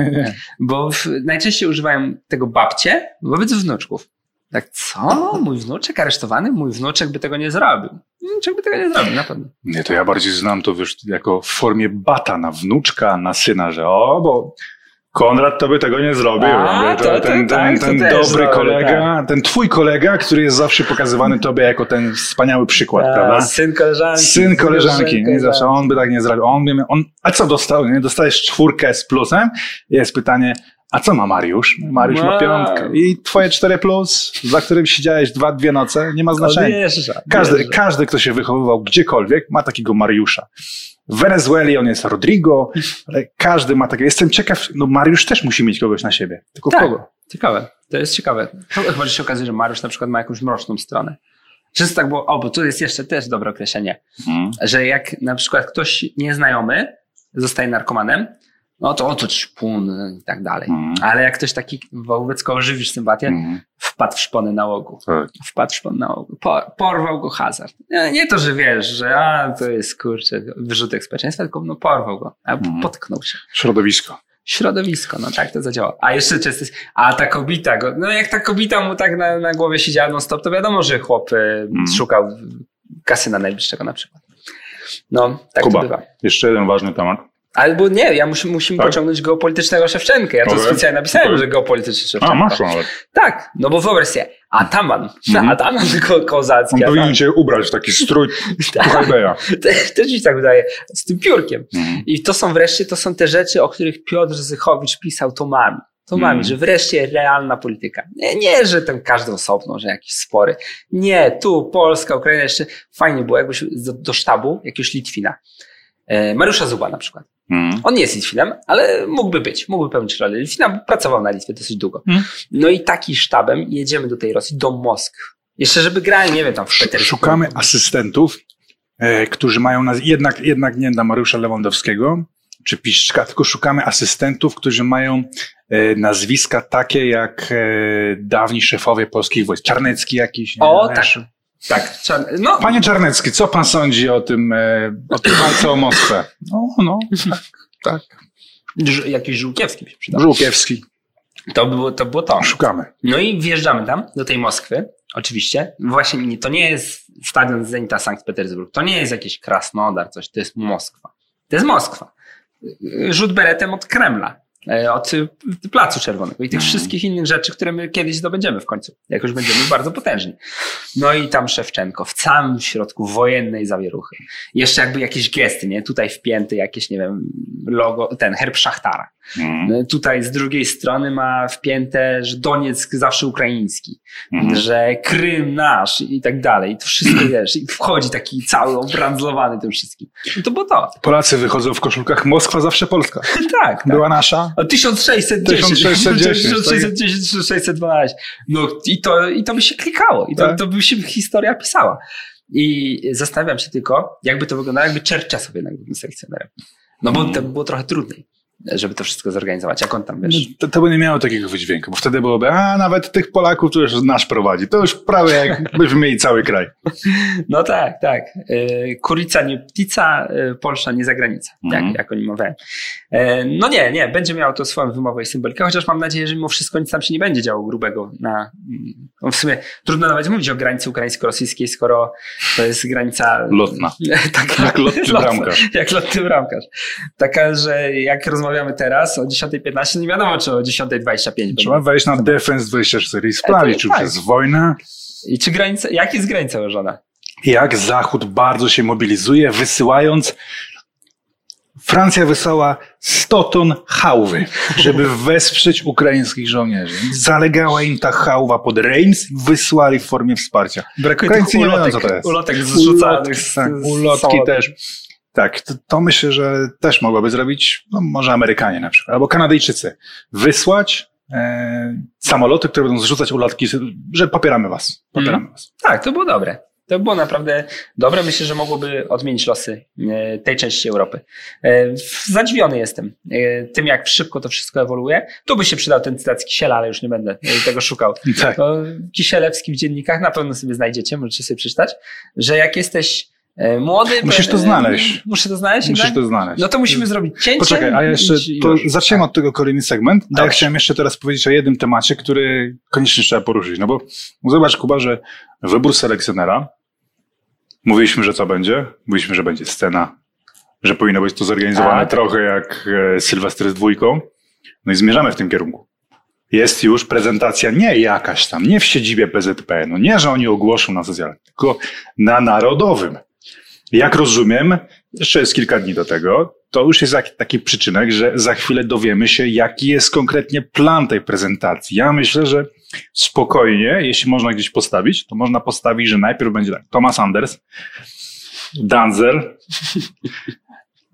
Bo w, najczęściej używają tego babcie wobec wnuczków. Tak, co? Mój wnuczek aresztowany? Mój wnuczek by tego nie zrobił. Wnuczek by tego nie zrobił, na pewno. Nie, to ja bardziej znam to wiesz, jako w formie bata na wnuczka, na syna, że o, bo Konrad to by tego nie zrobił. A, to- to ten tak, ten, to ten dobry zrobię, kolega, ten twój kolega, który jest zawsze pokazywany tobie jako ten wspaniały przykład, prawda? syn koleżanki. Syn koleżanki, nie zawsze koleżanki. on by tak nie zrobił. On on, a co dostał? Nie? Dostajesz czwórkę z plusem. Jest pytanie, a co ma Mariusz? Mariusz ma piątkę. I twoje cztery plus, za którym siedziałeś dwa, dwie noce, nie ma znaczenia. Każdy, każdy, kto się wychowywał gdziekolwiek, ma takiego Mariusza. W Wenezueli on jest Rodrigo, ale każdy ma takiego. Jestem ciekaw, no Mariusz też musi mieć kogoś na siebie. Tylko Tak. kogo? Ciekawe. To jest ciekawe. Chyba, że się okazuje, że Mariusz na przykład ma jakąś mroczną stronę. Często tak było, o, bo tu jest jeszcze też dobre określenie, że jak na przykład ktoś nieznajomy zostaje narkomanem, no to oto szpun i tak dalej. Mhm. Ale jak ktoś taki wobec kogo żywisz sympatię, Mhm. wpadł w szpony nałogu. Tak. Wpadł w szpon nałogu. Po, porwał go hazard. Nie, nie to, że wiesz, że a, to jest kurczę, wyrzutek społeczeństwa, tylko no porwał go, a Mhm. potknął się. Środowisko. Środowisko, no tak to zadziała. A jeszcze często jest, a ta kobieta go, no jak ta kobieta mu tak na, na głowie siedziała non stop, to wiadomo, że chłop y, szukał kasyna najbliższego na przykład. No, tak Kuba. to bywa. Jeszcze jeden ważny temat. Albo nie, ja musi, musimy Tak? pociągnąć geopolitycznego Szewczenkę. Ja to specjalnie napisałem, że geopolityczny Szewczenko. A, masz to nawet. Tak, no bo wyobraź sobie, Ataman, Mhm. Ataman ko kozacki, On Ataman, powinien cię ubrać w taki strój. Hajbeja. Te- też mi tak wydaje, z tym piórkiem. Mhm. I to są wreszcie, to są te rzeczy, o których Piotr Zychowicz pisał tomami. Tomami, Mhm. że wreszcie realna polityka. Nie, nie, że ten każdy osobno, że jakieś spory. Nie, tu Polska, Ukraina jeszcze fajnie było, jakbyś do, do sztabu jakiegoś Litwina. E, Mariusza Zuba na przykład. Mhm. On nie jest Litwinem, ale mógłby być, mógłby pełnić rolę Litwina, bo pracował na Litwie dosyć długo. Mhm. No i taki sztabem jedziemy do tej Rosji, do Moskwy. Jeszcze żeby grali, nie wiem, tam w Petersburgu. Szukamy asystentów, e, którzy mają naz- jednak, jednak nie dla Mariusza Lewandowskiego czy Piszczka, tylko szukamy asystentów, którzy mają e, nazwiska takie jak e, dawni szefowie polskich wojsk. Czarnecki jakiś. nie O, wiem, tak. Tak, czarny- no, Panie Czarnecki, co pan sądzi o tym, e, o tym walce o Moskwę? No, no, tak, tak. Ż- jakiś Żółkiewski się przydał. Żółkiewski. To było, to było to. Szukamy. No i wjeżdżamy tam, do tej Moskwy, oczywiście. Właśnie nie, to nie jest stadion Zenita Sankt Petersburg, to nie jest jakiś Krasnodar, coś, to jest Moskwa. To jest Moskwa. Rzut beretem od Kremla, od y, Placu Czerwonego i tych Mhm. wszystkich innych rzeczy, które my kiedyś zdobędziemy w końcu, jak już będziemy bardzo potężni. No i tam Szewczenko w samym środku wojennej zawieruchy. Jeszcze jakby jakieś gesty, nie? Tutaj wpięty jakieś, nie wiem, logo, ten herb Szachtara. Mhm. No, Tutaj z drugiej strony ma wpięte, że Donieck zawsze ukraiński, Mhm. że Krym nasz i tak dalej. I to wszystko wiesz, i wchodzi taki cały obrandzlowany tym wszystkim. I to było to. Polacy wychodzą w koszulkach Moskwa zawsze Polska. Tak, tak. Była nasza. O 1610. 1610, 1610, 1612. No i to, i to by się klikało. I to, Tak. to by się historia pisała. I zastanawiam się tylko, jakby to wyglądało, jakby Czerczesow jednak był tym selekcjonerem. No bo to by było trochę trudniej, żeby to wszystko zorganizować. Jak on tam, wiesz... To, to by nie miało takiego wydźwięku, bo wtedy byłoby, a nawet tych Polaków to już nasz prowadzi. To już prawie jakbyśmy mieli cały kraj. No tak, tak. E, Kurica nie ptica, e, Polsza nie zagranica, Mhm. jak, jak oni mawiają. E, No nie, nie, będzie miało to swoją wymowę i symbolikę, chociaż mam nadzieję, że mimo wszystko nic tam się nie będzie działo grubego na... No w sumie trudno nawet mówić o granicy ukraińsko-rosyjskiej, skoro to jest granica... Lotna. Taka, Jak lotny bramkarz. Jak lotny bramkarz. Taka, że jak rozmawiamy teraz o 10.15, nie wiadomo, czy o 10.25 będzie. Trzeba wejść na Defense 24 i sprawdzić, czy tak. przez wojnę, I czy granica, jak jest granica ułożona? jak Zachód bardzo się mobilizuje, wysyłając Francja wysłała 100 ton hałwy, żeby wesprzeć ukraińskich żołnierzy. Zalegała im ta hałwa pod Reims i wysłali w formie wsparcia. Brakuje Ukraińcy tych nie wiedzą, ulotek, co to jest. ulotek zrzucanych Ulotki, z, tak, ulotki też. Tak, to, to myślę, że też mogłaby zrobić, no może Amerykanie na przykład, albo Kanadyjczycy. Wysłać e, samoloty, które będą zrzucać ulotki, że popieramy was. Popieramy was. Tak, to było dobre. To było naprawdę dobre. Myślę, że mogłoby odmienić losy e, tej części Europy. E, Zadziwiony jestem e, tym, jak szybko to wszystko ewoluuje. Tu by się przydał ten cytat z Kisiela, ale już nie będę tego szukał. Tak. Kisielewski w dziennikach na pewno sobie znajdziecie, możecie sobie przeczytać, że jak jesteś młody... Musisz to e, znaleźć. Muszę to znaleźć? Musisz jednak? to znaleźć. No to musimy zrobić cięcie. Poczekaj, a i- jeszcze to zaczniemy od tego kolejny segment. A ja chciałem jeszcze teraz powiedzieć o jednym temacie, który koniecznie trzeba poruszyć. No bo zobacz, Kuba, że wybór selekcjonera, mówiliśmy, że co będzie? Mówiliśmy, że będzie scena, że powinno być to zorganizowane Tak. trochę jak e, Sylwester z dwójką. No i zmierzamy w tym kierunku. Jest już prezentacja nie jakaś tam, nie w siedzibie PZP, no nie, że oni ogłoszą na socjalach, tylko na narodowym. Jak rozumiem, jeszcze jest kilka dni do tego, to już jest taki przyczynek, że za chwilę dowiemy się, jaki jest konkretnie plan tej prezentacji. Ja myślę, że spokojnie, jeśli można gdzieś postawić, to można postawić, że najpierw będzie tak, Thomas Anders, Danzel,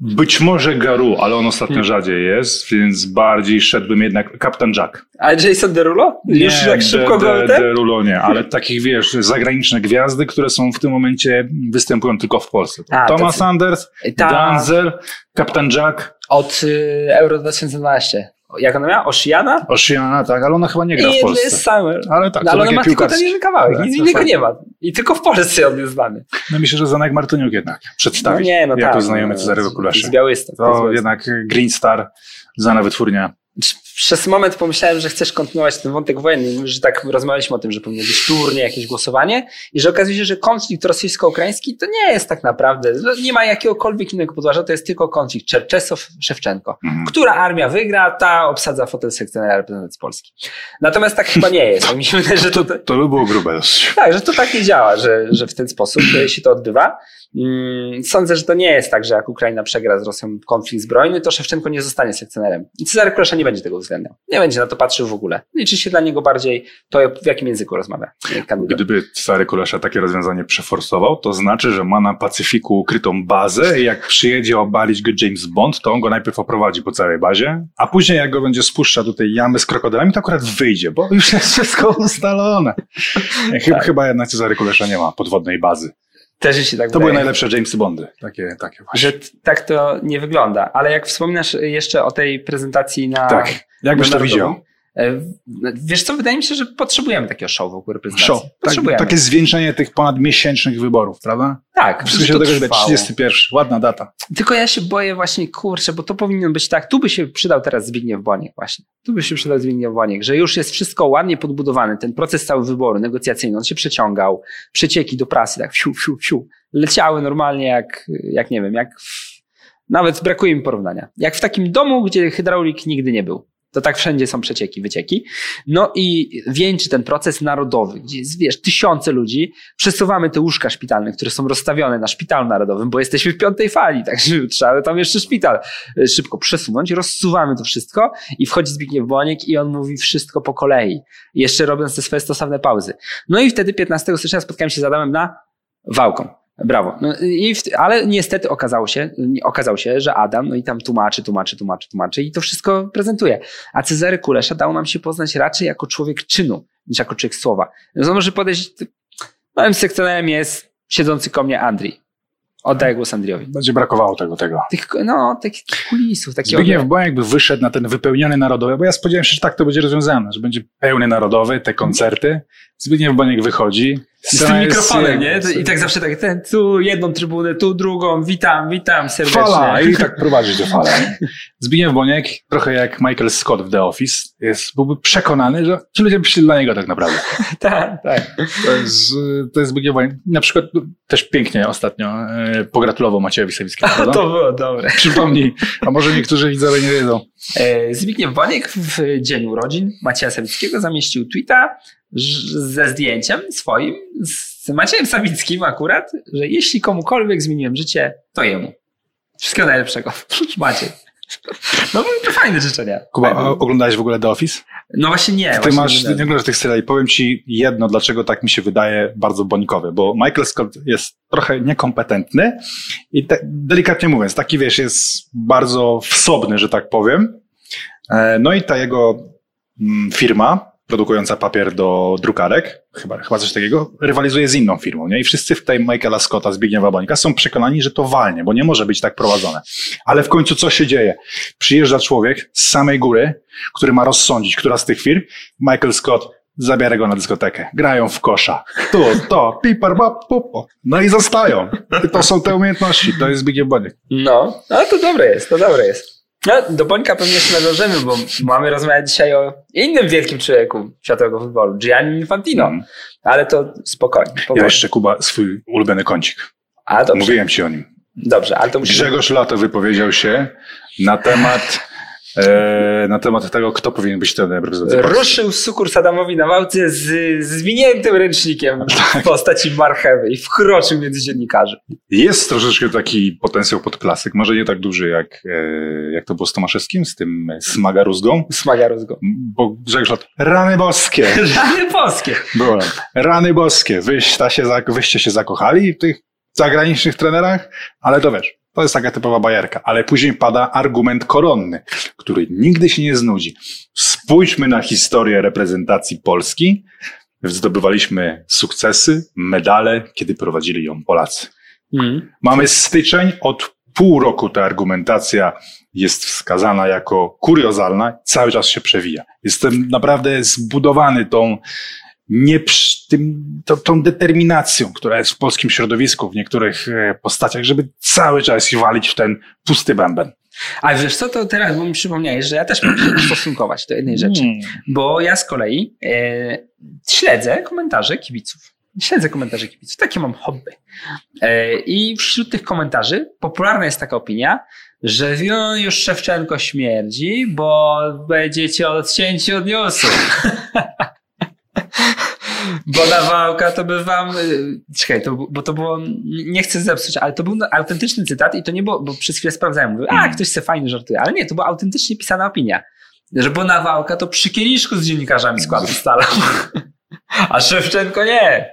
Być może Garu, ale on ostatnio Hmm. rzadziej jest, więc bardziej szedłbym jednak Kapitan Jack. A Jason Derulo? Już tak szybko de, de? Derulo nie, ale takich wiesz, zagraniczne gwiazdy, które są w tym momencie, występują tylko w Polsce. A, Thomas tacy- Anders, Ta- Danzel, Kapitan Jack, Od y, Euro 2012. Jak ona miała? Oshiana? Oceana, tak, ale ona chyba nie gra w Endless Polsce. Summer. Ale tak, No, to ale ona ma tylko ten jeden kawałek, Tak, nic to innego nie ma. I tylko w Polsce on jest znany. No myślę, że Zanek Martyniuk jednak No przedstawi nie, no jako tak. znajomy no, Cezarego Z Kulesza. Białystok. To z Białystok. jednak Green Star, znana wytwórnia. Przez moment pomyślałem, że chcesz kontynuować ten wątek wojenny, że tak rozmawialiśmy o tym, że powinien być turnie, jakieś głosowanie i że okazuje się, że konflikt rosyjsko-ukraiński to nie jest tak naprawdę, no nie ma jakiegokolwiek innego podłoża, to jest tylko konflikt Czerczesow-Szewczenko. Mhm. Która armia wygra, ta obsadza fotel sekcjonera reprezentacji Polski. Natomiast tak chyba nie jest. Mi się wydaje, że to, To by było grube dosyć. tak, że to tak nie działa, że, że w ten sposób e, się to odbywa. Mm, Sądzę, że to nie jest tak, że jak Ukraina przegra z Rosją konflikt zbrojny, to Szewczenko nie zostanie sekcjonerem. I Cezary Kulesza nie będzie tego uwzględniał. Nie będzie na to patrzył w ogóle. Liczy się dla niego bardziej to, w jakim języku rozmawia kandydat. Gdyby stary Kulesza takie rozwiązanie przeforsował, to znaczy, że ma na Pacyfiku ukrytą bazę i jak przyjedzie obalić go James Bond, to on go najpierw oprowadzi po całej bazie, a później jak go będzie spuszczał do tej jamy z krokodylami, to akurat wyjdzie, bo już jest wszystko ustalone. Chyba, Tak. chyba jednak Cezary Kulesza nie ma podwodnej bazy. Też mi się tak To były wydaje. najlepsze Jamesy Bondy. Takie, takie właśnie. Że tak to nie wygląda. Ale jak wspominasz jeszcze o tej prezentacji na. Tak. Jak byś na to widział? E, Wiesz co, wydaje mi się, że potrzebujemy takiego show wokół reprezentacji. Show. Tak, Potrzebujemy. takie zwieńczenie tych ponad miesięcznych wyborów, prawda? tak, Wszystko się do tego, trwało. 31. Ładna data. Tylko ja się boję właśnie, kurczę, bo to powinno być tak. Tu by się przydał teraz Zbigniew Boniek właśnie. Tu by się przydał Zbigniew Boniek, że już jest wszystko ładnie podbudowane. Ten proces cały wyboru negocjacyjny, on się przeciągał. Przecieki do prasy, tak wsiu, wsiu, wsiu. Leciały normalnie jak, jak nie wiem, jak nawet brakuje mi porównania. Jak w takim domu, gdzie hydraulik nigdy nie był. To tak wszędzie są przecieki, wycieki. No i wieńczy ten proces narodowy, gdzie jest, wiesz, tysiące ludzi. Przesuwamy te łóżka szpitalne, które są rozstawione na szpitalu narodowym, bo jesteśmy w piątej fali, także trzeba tam jeszcze szpital e, szybko przesunąć. Rozsuwamy to wszystko i wchodzi Zbigniew Boniek i on mówi wszystko po kolei. Jeszcze robiąc te swoje stosowne pauzy. No i wtedy 15 stycznia spotkałem się z Adamem na Wałką. Brawo. No i w, ale niestety okazało się, okazało się, że Adam, no i tam tłumaczy, tłumaczy, tłumaczy, tłumaczy i to wszystko prezentuje. A Cezary Kulesza dało nam się poznać raczej jako człowiek czynu, niż jako człowiek słowa. On może podejść, małym sekcjonerem jest siedzący koło mnie Andrii. Oddaję głos Andriowi. Będzie brakowało tego, tego. Tych, no, takich kulisów, takiego... Zbigniew Boniek by wyszedł na ten wypełniony narodowy, bo ja spodziewałem się, że tak to będzie rozwiązane, że będzie pełny narodowy, te koncerty. Zbigniew Boniek wychodzi. Z tym mikrofonem, nie? I tak zawsze tak, ten, tu jedną trybunę, tu drugą, witam, witam serdecznie. Fala! I tak prowadzić do fala. nie? Zbigniew Boniek, trochę jak Michael Scott w The Office, jest, byłby przekonany, że ci ludzie przyszli dla niego tak naprawdę. tak, tak. To jest, to jest Zbigniew Boniek. Na przykład no, też pięknie ostatnio e, pogratulował Maciejowi Sawickiemu. prawda? To było dobre. Przypomnij, a może niektórzy widzowie nie wiedzą. E, Zbigniew Boniek w dzień urodzin Macieja Sawickiego zamieścił tweeta ze zdjęciem swoim z Maciejem Sawickim akurat, że jeśli komukolwiek zmieniłem życie, to jemu. Wszystkiego najlepszego. Maciej. No to fajne życzenia. Kuba, Fajne. oglądałeś w ogóle The Office? No właśnie nie. Ty właśnie masz, nie. nie oglądasz tych seriali. Powiem ci jedno, dlaczego tak mi się wydaje bardzo bonikowy, bo Michael Scott jest trochę niekompetentny i te, delikatnie mówiąc, taki wiesz, jest bardzo wsobny, że tak powiem. E, No i ta jego mm, firma, produkująca papier do drukarek, chyba, chyba coś takiego, rywalizuje z inną firmą, nie? I wszyscy w tej Michaela Scotta, Zbigniewa Bonika są przekonani, że to walnie, bo nie może być tak prowadzone. Ale w końcu co się dzieje? Przyjeżdża człowiek z samej góry, który ma rozsądzić, która z tych firm, Michael Scott zabiera go na dyskotekę. Grają w kosza. Tu, to, piper, bap, pupo. No i zostają. To są te umiejętności. To jest Zbigniew Boniek. No, no to dobre jest, to dobre jest. No, do Bońka pewnie jeszcze nawiążemy, bo mamy rozmawiać dzisiaj o innym wielkim człowieku światowego futbolu, Gianni Infantino. Mm. Ale to spokojnie. Ja jeszcze, Kuba, swój ulubiony kącik. A dobrze, Mówiłem ci o nim. dobrze, ale to musimy... Grzegorz Lato wypowiedział się na temat, na temat tego, kto powinien być trenerem reprezentacji Polski. Ruszył sukurs Adamowi na wałce z z zwiniętym ręcznikiem Tak. w postaci marchewy i wkroczył między dziennikarzy. Jest troszeczkę taki potencjał podklasyk, może nie tak duży jak, e, jak to było z Tomaszewskim, z tym e, smagaruzgą, Smaga rozgo. bo Grzegorz rany boskie, Rany polskie. było, rany boskie, wyście się, wyście się zakochali w tych zagranicznych trenerach, ale to wiesz, To jest taka typowa bajerka, ale później pada argument koronny, który nigdy się nie znudzi. Spójrzmy na historię reprezentacji Polski. Zdobywaliśmy sukcesy, medale, kiedy prowadzili ją Polacy. Mm. Mamy styczeń, od pół roku ta argumentacja jest wskazana jako kuriozalna, cały czas się przewija. Jestem naprawdę zbudowany tą, nie, tym, to, tą determinacją, która jest w polskim środowisku, w niektórych e, postaciach, żeby cały czas się walić w ten pusty bęben. Ale wiesz co, to teraz bo mi przypomniałeś, że ja też muszę się ustosunkować do jednej rzeczy, hmm. bo ja z kolei e, śledzę komentarze kibiców. Śledzę komentarze kibiców, takie mam hobby. E, I wśród tych komentarzy popularna jest taka opinia, że już Szewczenko śmierdzi, bo będziecie odcięci od newsów. bo Nawałka to by wam... Y, czekaj, to, bo to było... Nie chcę zepsuć, ale to był autentyczny cytat i to nie było... Bo przez chwilę sprawdzałem. Mówię, a, mhm. ktoś se fajnie żartuje. Ale nie, to była autentycznie pisana opinia. Że bo Nawałka to przy kieliszku z dziennikarzami składu ustalał. a Szewczenko nie.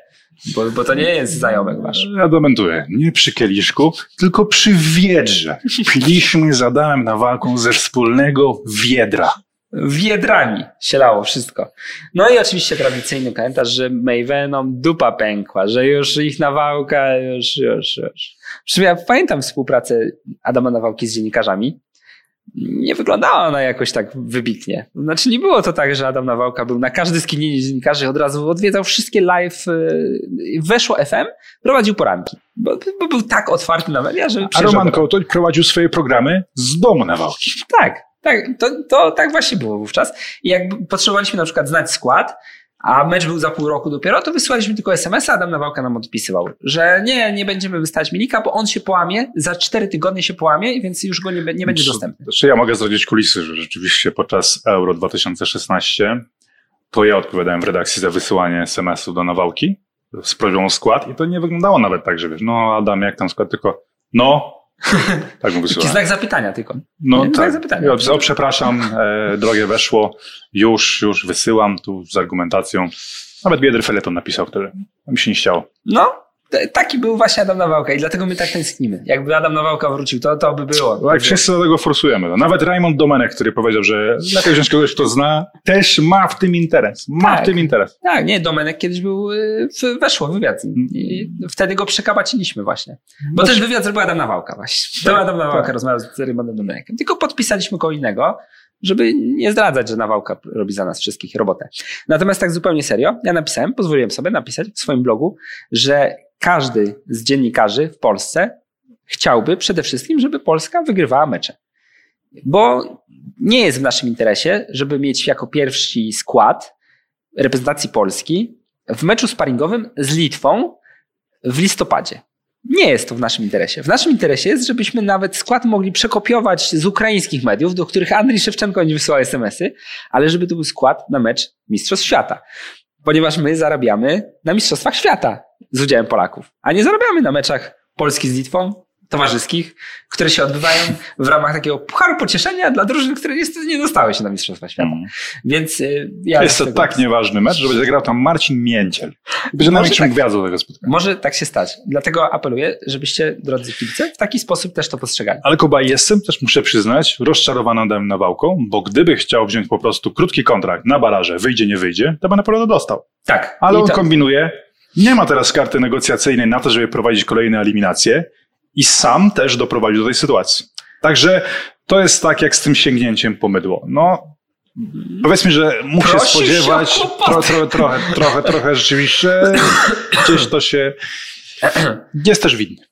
Bo, bo to nie jest zajomek wasz. Ja dementuję. Nie przy kieliszku, tylko przy wiedrze. Piliśmy z Adamem na walką ze wspólnego wiedra. Wiedrami się lało wszystko. No i oczywiście tradycyjny komentarz, że Mavenom dupa pękła, że już ich nawałka, już, już, już. Przy ja pamiętam współpracę Adama Nawałki z dziennikarzami nie wyglądała ona jakoś tak wybitnie. Znaczy nie było to tak, że Adam Nawałka był na każdy skinienie dziennikarzy od razu odwiedzał wszystkie live, y, weszło FM, prowadził poranki. Bo, bo był tak otwarty na media, że... A Roman Kołtoń prowadził swoje programy z domu Nawałki. Tak, tak, to, to tak właśnie było wówczas. I jak potrzebowaliśmy na przykład znać skład, a mecz był za pół roku dopiero, to wysłaliśmy tylko SMS-a, Adam Nawałka nam odpisywał, że nie, nie będziemy wystawiać Milika, bo on się połamie, za cztery tygodnie się połamie, więc już go nie, nie będzie znaczy, dostępny. Znaczy ja mogę zdradzić kulisy, że rzeczywiście podczas Euro 2016 to ja odpowiadałem w redakcji za wysyłanie SMS-u do Nawałki z prośbą skład i to nie wyglądało nawet tak, że wiesz, no Adam, jak tam skład, tylko no, tak mu Taki znak zapytania tylko. No nie, tak. Zapytania. O, przepraszam, e, drogie weszło, już, już wysyłam tu z argumentacją. Nawet Biedry Feleton napisał wtedy. Mi się nie chciało. No, taki był właśnie Adam Nawałka i dlatego my tak tęsknimy. Jakby Adam Nawałka wrócił, to, to by było. Tak, wszyscy do tego forsujemy. No, nawet Raymond Domenek, który powiedział, że lepiej wziąć kogoś, kto zna, też ma w tym interes. Ma tak, w tym interes. Tak, nie, Domenek kiedyś był, y, weszło wywiad i wtedy go przekabaciliśmy właśnie. Bo ten wywiad zrobił Adam Nawałka właśnie. To tak, Adam Nawałka tak. rozmawiał z Raymondem Domenekiem. Tylko podpisaliśmy kogo innego, żeby nie zdradzać, że Nawałka robi za nas wszystkich robotę. Natomiast tak zupełnie serio, ja napisałem, pozwoliłem sobie napisać w swoim blogu, że każdy z dziennikarzy w Polsce chciałby przede wszystkim, żeby Polska wygrywała mecze. Bo nie jest w naszym interesie, żeby mieć jako pierwszy skład reprezentacji Polski w meczu sparingowym z Litwą w listopadzie. Nie jest to w naszym interesie. W naszym interesie jest, żebyśmy nawet skład mogli przekopiować z ukraińskich mediów, do których Andrii Szewczenko nie wysyłał SMS-y, ale żeby to był skład na mecz Mistrzostw Świata. Ponieważ my zarabiamy na Mistrzostwach Świata z udziałem Polaków, a nie zarabiamy na meczach Polski z Litwą, towarzyskich, które się odbywają w ramach takiego pucharu pocieszenia dla drużyn, które niestety nie dostały się na Mistrzostwa Świata. Mm. Więc y, ja Jest to tak jest... nieważny mecz, żeby zagrał tam Marcin Mięciel. Będzie największą tak, gwiazdą tego spotkania. Może tak się stać. Dlatego apeluję, żebyście, drodzy kibice, w taki sposób też to postrzegali. Ale Kuba, jestem też, muszę przyznać, rozczarowany Adamem Nawałką, bo gdyby chciał wziąć po prostu krótki kontrakt na baraże, wyjdzie, nie wyjdzie, to by na pewno dostał. Tak. Ale I on to... kombinuje, nie ma teraz karty negocjacyjnej na to, żeby prowadzić kolejne eliminacje i sam też doprowadził do tej sytuacji. Także to jest tak jak z tym sięgnięciem po mydło. No, powiedzmy, że się spodziewać tro, tro, trochę, trochę, trochę rzeczywiście gdzieś to się jest też winny.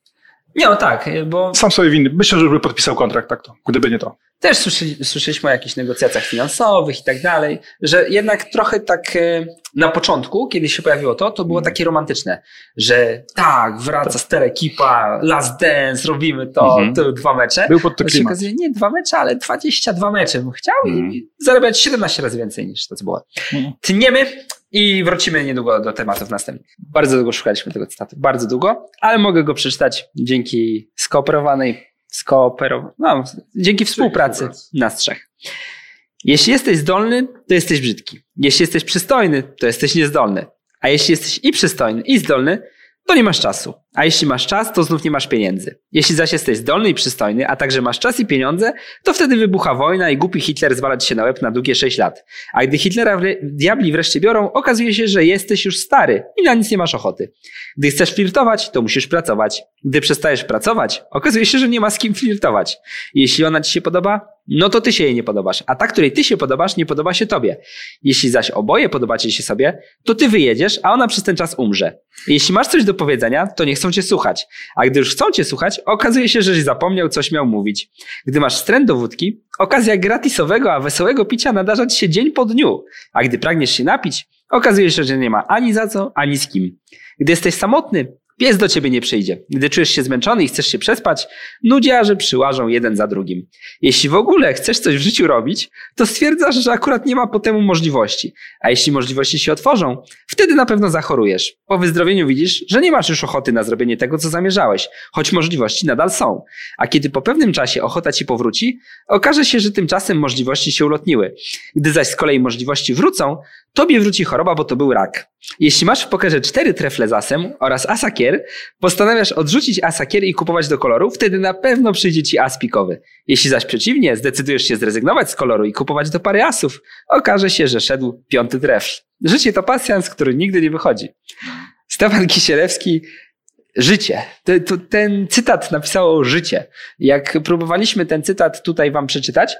Nie, no tak, bo... Sam sobie winny. Myślę, że by podpisał kontrakt tak to, gdyby nie to. Też słyszeli, słyszeliśmy o jakichś negocjacjach finansowych i tak dalej, że jednak trochę tak e, na początku, kiedy się pojawiło to, to było takie romantyczne, że tak, wraca stara ekipa, last dance, robimy to, mhm. to dwa mecze. Był pod to klimat. się okazuje, nie dwa mecze, ale 22 mecze bym chciał mhm. i zarabiać 17 razy więcej niż to, co było. Mhm. Tniemy i wrócimy niedługo do tematów następnych. Bardzo długo szukaliśmy tego cytatu, bardzo długo, ale mogę go przeczytać dzięki skooperowanej skooperować. No, dzięki współpracy nas trzech. Jeśli jesteś zdolny, to jesteś brzydki. Jeśli jesteś przystojny, to jesteś niezdolny. A jeśli jesteś i przystojny, i zdolny, to nie masz czasu. A jeśli masz czas, to znów nie masz pieniędzy. Jeśli zaś jesteś zdolny i przystojny, a także masz czas i pieniądze, to wtedy wybucha wojna i głupi Hitler zwala ci się na łeb na długie 6 lat. A gdy Hitlera diabli wreszcie biorą, okazuje się, że jesteś już stary i na nic nie masz ochoty. Gdy chcesz flirtować, to musisz pracować. Gdy przestajesz pracować, okazuje się, że nie ma z kim flirtować. Jeśli ona ci się podoba, no to ty się jej nie podobasz, a ta, której ty się podobasz, nie podoba się tobie. Jeśli zaś oboje podobacie się sobie, to ty wyjedziesz, a ona przez ten czas umrze. Jeśli masz coś do powiedzenia, to nie chcą cię słuchać. A gdy już chcą cię słuchać, okazuje się, żeś zapomniał, coś miał mówić. Gdy masz wstręt do wódki, okazja gratisowego, a wesołego picia nadarza ci się dzień po dniu. A gdy pragniesz się napić, okazuje się, że nie ma ani za co, ani z kim. Gdy jesteś samotny, pies do ciebie nie przyjdzie. Gdy czujesz się zmęczony i chcesz się przespać, nudziarze przyłażą jeden za drugim. Jeśli w ogóle chcesz coś w życiu robić, to stwierdzasz, że akurat nie ma po temu możliwości. A jeśli możliwości się otworzą, wtedy na pewno zachorujesz. Po wyzdrowieniu widzisz, że nie masz już ochoty na zrobienie tego, co zamierzałeś, choć możliwości nadal są. A kiedy po pewnym czasie ochota ci powróci, okaże się, że tymczasem możliwości się ulotniły. Gdy zaś z kolei możliwości wrócą, tobie wróci choroba, bo to był rak. Jeśli masz w pokerze cztery trefle z asem oraz asakier, postanawiasz odrzucić asakier i kupować do koloru, wtedy na pewno przyjdzie ci as pikowy. Jeśli zaś przeciwnie, zdecydujesz się zrezygnować z koloru i kupować do pary asów, okaże się, że szedł piąty trefl. Życie to pasjans, który nigdy nie wychodzi. Stefan Kisielewski Życie. Te- to- Ten cytat napisało życie. Jak próbowaliśmy ten cytat tutaj wam przeczytać,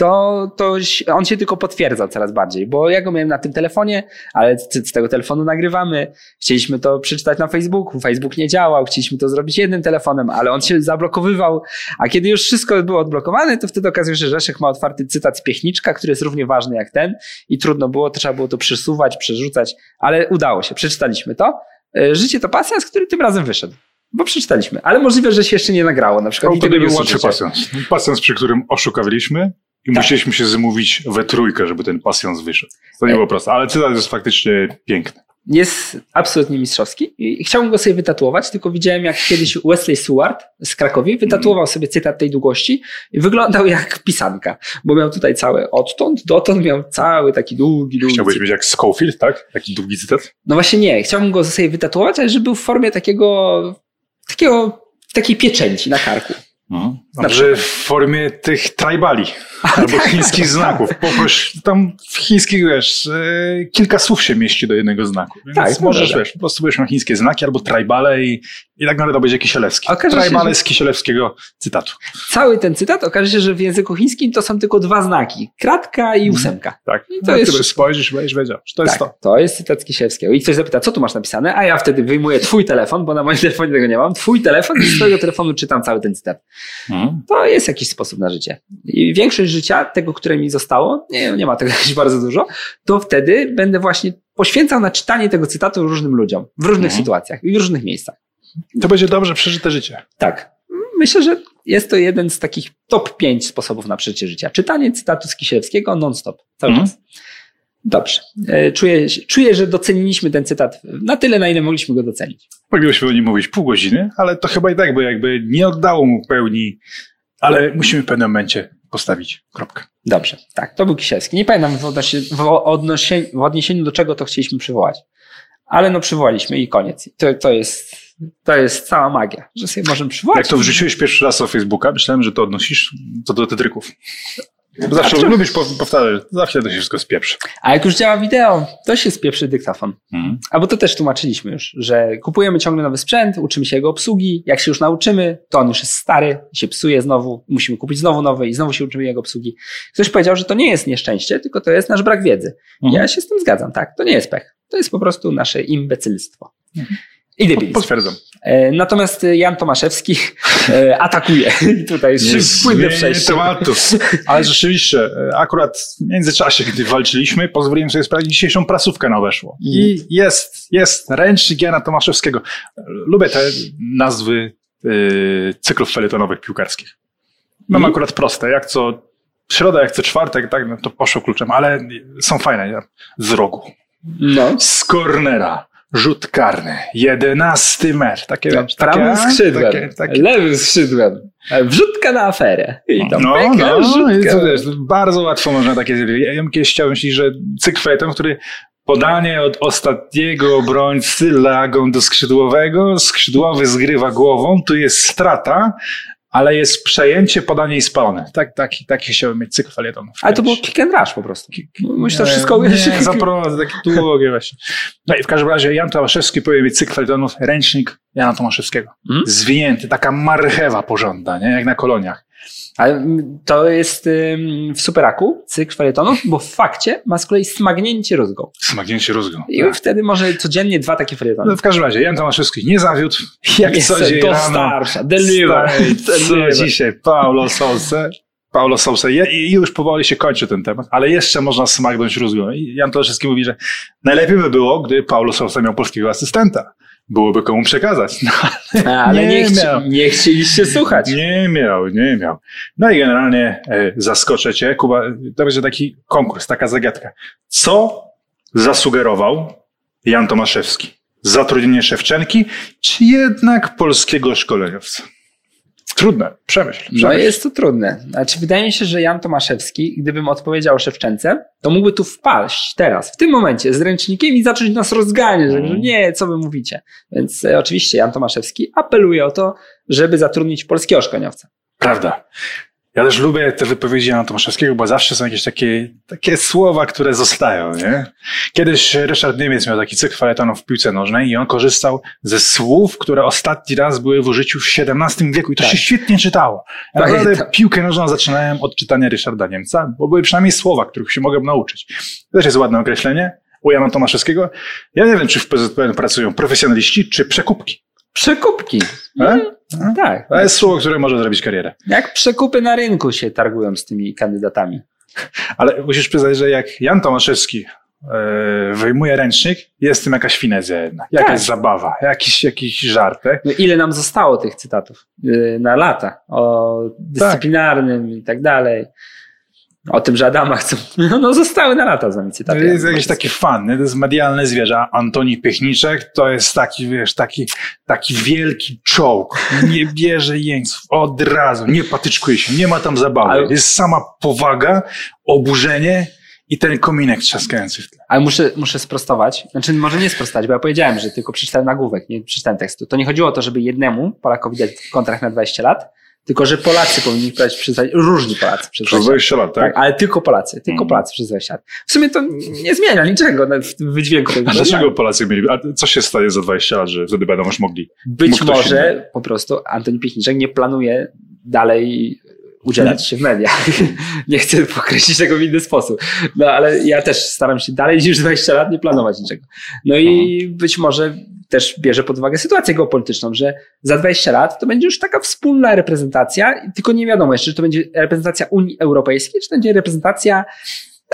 to, to on się tylko potwierdzał coraz bardziej, bo ja go miałem na tym telefonie, ale z, tego telefonu nagrywamy. Chcieliśmy to przeczytać na Facebooku, Facebook nie działał, chcieliśmy to zrobić jednym telefonem, ale on się zablokowywał, a kiedy już wszystko było odblokowane, to wtedy okazuje się, że Rzeszek ma otwarty cytat z Piechniczka, który jest równie ważny jak ten i trudno było, trzeba było to przesuwać, przerzucać, ale udało się, przeczytaliśmy to. E, Życie to pasjans, który tym razem wyszedł. Bo przeczytaliśmy, ale możliwe, że się jeszcze nie nagrało. Na przykład To tego wtedy nie był łatwy pasjans. Pasjans, przy którym oszukawiliśmy i Tak. musieliśmy się zamówić we trójkę, żeby ten pasjans wyszedł. To nie było proste, ale cytat jest faktycznie piękny. Jest absolutnie mistrzowski i chciałbym go sobie wytatuować, tylko widziałem jak kiedyś Wesley Seward z Krakowi wytatuował sobie cytat tej długości i wyglądał jak pisanka, bo miał tutaj całe odtąd, dotąd miał cały taki długi, długi Chciałbyś cytat. mieć jak Schofield, tak? Taki długi cytat? No właśnie nie, chciałbym go sobie wytatuować, ale żeby był w formie takiego, takiego, takiej pieczęci na karku. Na Dobrze, w formie tych tribali albo tak. chińskich znaków. Poproś, tam w chińskich, wiesz, e, kilka słów się mieści do jednego znaku. Więc Tak, możesz, wiesz, po prostu miał chińskie znaki albo tribale i, i tak naprawdę będzie Kisielewski. Okaże się, że- z Kisielewskiego cytatu. Cały ten cytat okaże się, że w języku chińskim to są tylko dwa znaki, kratka i ósemka. Tak. I to no, jest ty spojrzysz, będziesz wiedział, że to jest tak, to. to jest cytat z Kisielewskiego. I ktoś zapyta, co tu masz napisane? A ja wtedy wyjmuję twój telefon, bo na moim telefonie tego nie mam. Twój telefon i z twojego telefonu czytam cały ten cytat. Mhm. To jest jakiś sposób na życie. I większość życia, tego, które mi zostało, nie, nie ma tego jakoś bardzo dużo, to wtedy będę właśnie poświęcał na czytanie tego cytatu różnym ludziom, w różnych Mhm. sytuacjach i w różnych miejscach. To będzie dobrze przeżyte życie. Tak. Myślę, że jest to jeden z takich top 5 sposobów na przeżycie życia. Czytanie cytatu z Kisielewskiego non-stop, cały Mhm. czas. Dobrze. E, Czuję, czuję, że doceniliśmy ten cytat na tyle, na ile mogliśmy go docenić. Moglibyśmy o nim mówić pół godziny, ale to chyba i tak, bo jakby nie oddało mu pełni, ale musimy w pewnym momencie postawić kropkę. Dobrze, tak, to był Kisielski. Nie pamiętam w, odnosi, w, odnosi, w odniesieniu do czego to chcieliśmy przywołać, ale no przywołaliśmy i koniec. To, to, jest, to jest cała magia, że sobie możemy przywołać. Jak to wrzuciłeś pierwszy raz na Facebooka, myślałem, że to odnosisz co do tetryków. Bo zawsze A lubisz po- powtarzać, zawsze to się wszystko spieprzy. A jak już działa wideo, to się spieprzy dyktafon. Mhm. Albo to też tłumaczyliśmy już, że kupujemy ciągle nowy sprzęt, uczymy się jego obsługi. Jak się już nauczymy, to on już jest stary, się psuje znowu, musimy kupić znowu nowy i znowu się uczymy jego obsługi. Ktoś powiedział, że to nie jest nieszczęście, tylko to jest nasz brak wiedzy. Mhm. Ja się z tym zgadzam, tak. To nie jest pech. To jest po prostu nasze imbecylstwo. Mhm. I debilizm. Potwierdzam. E, Natomiast Jan Tomaszewski e, atakuje. I tutaj płynne przejście. tematu. Ale rzeczywiście, e, akurat w międzyczasie, gdy walczyliśmy, pozwoliłem sobie sprawdzić dzisiejszą prasówkę na weszło. I jest, jest ręcznik Jana Tomaszewskiego. Lubię te nazwy y, cyklów felietonowych piłkarskich. Mam I? akurat proste, jak co środa, jak co czwartek, tak, no to poszło kluczem, ale są fajne. nie? Z rogu. No. Z cornera. Rzut karny. Jedenasty mecz. Takie, No, takie, prawym skrzydłem, Takie, takie, lewym skrzydłem. Wrzutka na aferę. I tam no, pyka, no, i wrzutka. to wiesz, bardzo łatwo można takie zrobić. Ja kiedyś chciałem myśleć, że felieton, który Podanie od ostatniego obrońcy lagą do skrzydłowego. Skrzydłowy zgrywa głową. Tu jest strata, ale jest przejęcie, podanie i spalone. Tak, taki, taki chciałbym mieć cykl felietonów. Ale to było kick and rush po prostu. Musisz to wszystko. Nie, zaprowadzę takie długie właśnie. No i w każdym razie Jan Tomaszewski powinien mieć cykl felietonów, ręcznik Jana Tomaszewskiego. Mhm. Zwinięty, taka marchewa porządna, nie? jak na koloniach. Ale to jest w Superaku cykl felietonów, bo w fakcie ma z kolei smagnięcie rózgą. Smagnięcie rózgą. I Tak. wtedy może codziennie dwa takie felietony. No, w każdym razie Jan Tomaszewski nie zawiódł. Jak Jestem co dzień dostarcza, deliver, Co dzisiaj? Paulo Sousa. Paulo Sousa. I już powoli się kończy ten temat, ale jeszcze można smagnąć rózgą. I Jan Tomaszewski mówi, że najlepiej by było, gdy Paulo Sousa miał polskiego asystenta. Byłoby komu przekazać. No, A, Ale nie, Nie chci, nie chcieliście słuchać. Nie miał, nie miał. No i generalnie e, zaskoczę cię, Kuba, to będzie taki konkurs, taka zagadka. Co zasugerował Jan Tomaszewski? Zatrudnienie Szewczenki, czy jednak polskiego szkoleniowca? Trudne, przemyśl. No przemyśl. jest to trudne. Znaczy, wydaje mi się, że Jan Tomaszewski, gdybym odpowiedział Szewczence, to mógłby tu wpaść teraz, w tym momencie, z ręcznikiem i zacząć nas rozganiać, Mhm. że nie, co wy mówicie. Więc e, oczywiście Jan Tomaszewski apeluje o to, żeby zatrudnić polskiego szkoleniowca. Prawda. Ja też lubię te wypowiedzi Jana Tomaszewskiego, bo zawsze są jakieś takie, takie słowa, które zostają, nie? Kiedyś Ryszard Niemiec miał taki cykl felietonów w piłce nożnej i on korzystał ze słów, które ostatni raz były w użyciu w XVII wieku i to Tak. się świetnie czytało. Ja Tak, naprawdę tak. piłkę nożną zaczynałem od czytania Ryszarda Niemca, bo były przynajmniej słowa, których się mogłem nauczyć. To też jest ładne określenie u Jana Tomaszewskiego. Ja nie wiem, czy w PZPN pracują profesjonaliści, czy przekupki. Przekupki. E? Tak. To jest słowo, które może zrobić karierę. Jak przekupy na rynku się targują z tymi kandydatami. Ale musisz przyznać, że jak Jan Tomaszewski e, wyjmuje ręcznik, jest w tym jakaś finezja jednak, jakaś Tak. zabawa, jakiś, jakiś żartek. No ile nam zostało tych cytatów yy, na lata o dyscyplinarnym i tak dalej. O tym, że Adama chcą. No, no zostały na lata z nami To cytaty. jest jakiś taki fan, nie? to jest medialne zwierzę. Antoni Piechniczek to jest taki, wiesz, taki, taki wielki czołg. Nie bierze jeńców od razu, nie patyczkuje się, nie ma tam zabawy. Ale- Jest sama powaga, oburzenie i ten kominek trzaskający w tle. Ale muszę, muszę sprostować. Znaczy, może nie sprostać, bo ja powiedziałem, że tylko przeczytałem nagłówek, nie przeczytałem tekstu. To nie chodziło o to, żeby jednemu Polakowi dać kontrakt na 20 lat, tylko że Polacy powinni brać przez różni Polacy przez 20 Przez lat. 20 lat, tak? Tak, ale tylko Polacy, tylko Mhm. Polacy przez 20 lat. W sumie to nie zmienia niczego w tym wydźwięku. A dlaczego. Polacy mieli? A co się stanie za 20 lat, że wtedy będą już mogli? Być może po prostu Antoni Piechniczek nie planuje dalej udzielać się w mediach. nie chcę pokreślić tego w inny sposób. No ale ja też staram się dalej niż 20 lat nie planować niczego. No i być może też bierze pod uwagę sytuację geopolityczną, że za 20 lat to będzie już taka wspólna reprezentacja, tylko nie wiadomo jeszcze, czy to będzie reprezentacja Unii Europejskiej, czy to będzie reprezentacja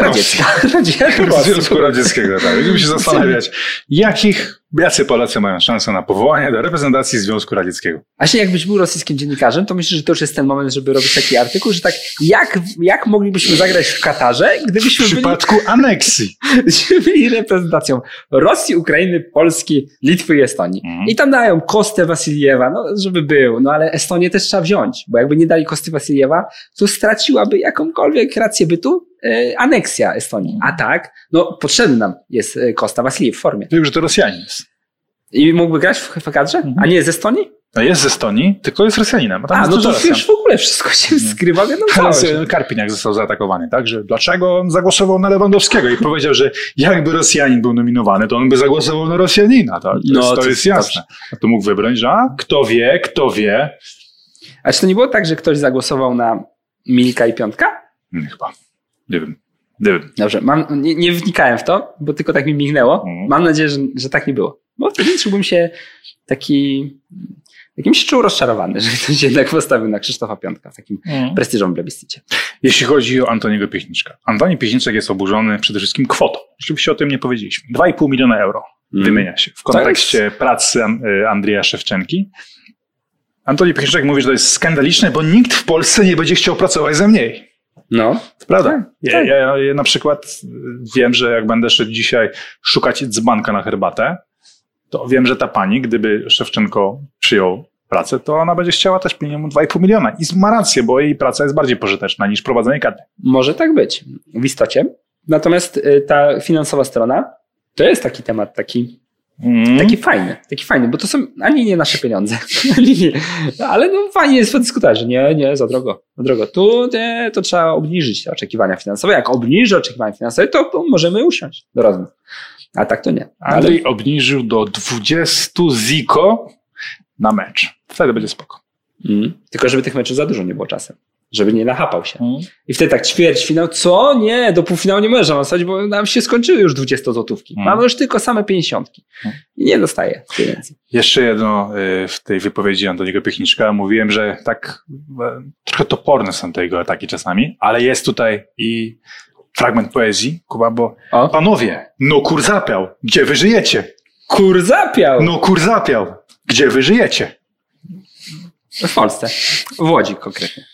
radziecka. Radziecka. Związku Radzieckiego, tak. Będziemy się zastanawiać, jakich, jacy Polacy mają szansę na powołanie do reprezentacji Związku Radzieckiego. Właśnie jakbyś był rosyjskim dziennikarzem, to myślę, że to już jest ten moment, żeby robić taki artykuł, że tak, jak, jak moglibyśmy zagrać w Katarze, W gdybyśmy byli, przypadku aneksji. gdybyśmy byli reprezentacją Rosji, Ukrainy, Polski, Litwy i Estonii. Mhm. I tam dają Kostę Wasiliewa, no żeby był, no ale Estonię też trzeba wziąć, bo jakby nie dali Kosty Wasiliewa, to straciłaby jakąkolwiek rację bytu aneksja Estonii. A tak, no potrzebny nam jest e, Kosta Wasiliew w formie. Wiem, że to Rosjanin jest. I mógłby grać w, w kadrze? A nie z Estonii? No jest z Estonii, tylko jest Rosjaninem. A, A, no to Rosjan. już w ogóle wszystko się skrywa, wiadomo. Ale całość. s- Karpiniak został zaatakowany, tak? Że dlaczego on zagłosował na Lewandowskiego i powiedział, że jakby Rosjanin był nominowany, to on by zagłosował na Rosjanina, tak? To, No, jest, to to- jest jasne. A tu mógł wybrać, że a, kto wie, kto wie. A czy to nie było tak, że ktoś zagłosował na Milka i Piątka? Hmm, chyba. Nie wiem. Nie wiem. Dobrze, mam, nie, nie wnikałem w to, bo tylko tak mi mignęło. Mhm. Mam nadzieję, że, że tak nie było. Bo wtedy czułbym się taki, jakimś czuł rozczarowany, że ktoś jednak postawił na Krzysztofa Piątka w takim prestiżowym plebiscycie. Jeśli chodzi o Antoniego Piechniczka. Antoni Piechniczek jest oburzony przede wszystkim kwotą. Rzeczywiście o tym nie powiedzieliśmy. 2,5 miliona euro wymienia się w kontekście pracy y, Andrzeja Szewczenki. Antoni Piechniczek mówi, że to jest skandaliczne, bo nikt w Polsce nie będzie chciał pracować za mniej. No, To prawda. Tak, ja, tak. ja, ja na przykład wiem, że jak będę szedł dzisiaj szukać dzbanka na herbatę, to wiem, że ta pani, gdyby Szewczenko przyjął pracę, to ona będzie chciała też minimum 2,5 miliona. I ma rację, bo jej praca jest bardziej pożyteczna niż prowadzenie kadry. może tak być w istocie. Natomiast y, ta finansowa strona To jest taki temat, taki, Mm. taki fajny, taki fajny, bo to są ani nie nasze pieniądze, ani nie, ale no fajnie jest podyskutować, że nie, nie, za drogo, za drogo. Tu nie, to trzeba obniżyć te oczekiwania finansowe. Jak obniży oczekiwania finansowe, to możemy usiąść do rozmów. A tak to nie. Ale Andrzej obniżył do 20 ziko na mecz. Wtedy będzie spoko. Mm. Tylko żeby tych meczów za dużo nie było czasem. Żeby nie nachapał się. Mm. I wtedy tak ćwierćfinał, co? Nie, do półfinału nie możesz awansować, bo nam się skończyły już 20 złotówki. Mm. Mamy już tylko same 50. Mm. I nie dostaje pieniędzy. Jeszcze jedno y, w tej wypowiedzi Antoniego Piechniczka. Mówiłem, że tak e, trochę toporne są te jego ataki czasami, ale jest tutaj i fragment poezji, Kuba, bo O, panowie, no kur zapiał, gdzie wy żyjecie? kur zapiał! No kur zapiał, gdzie wy żyjecie? W Polsce. W Łodzi konkretnie.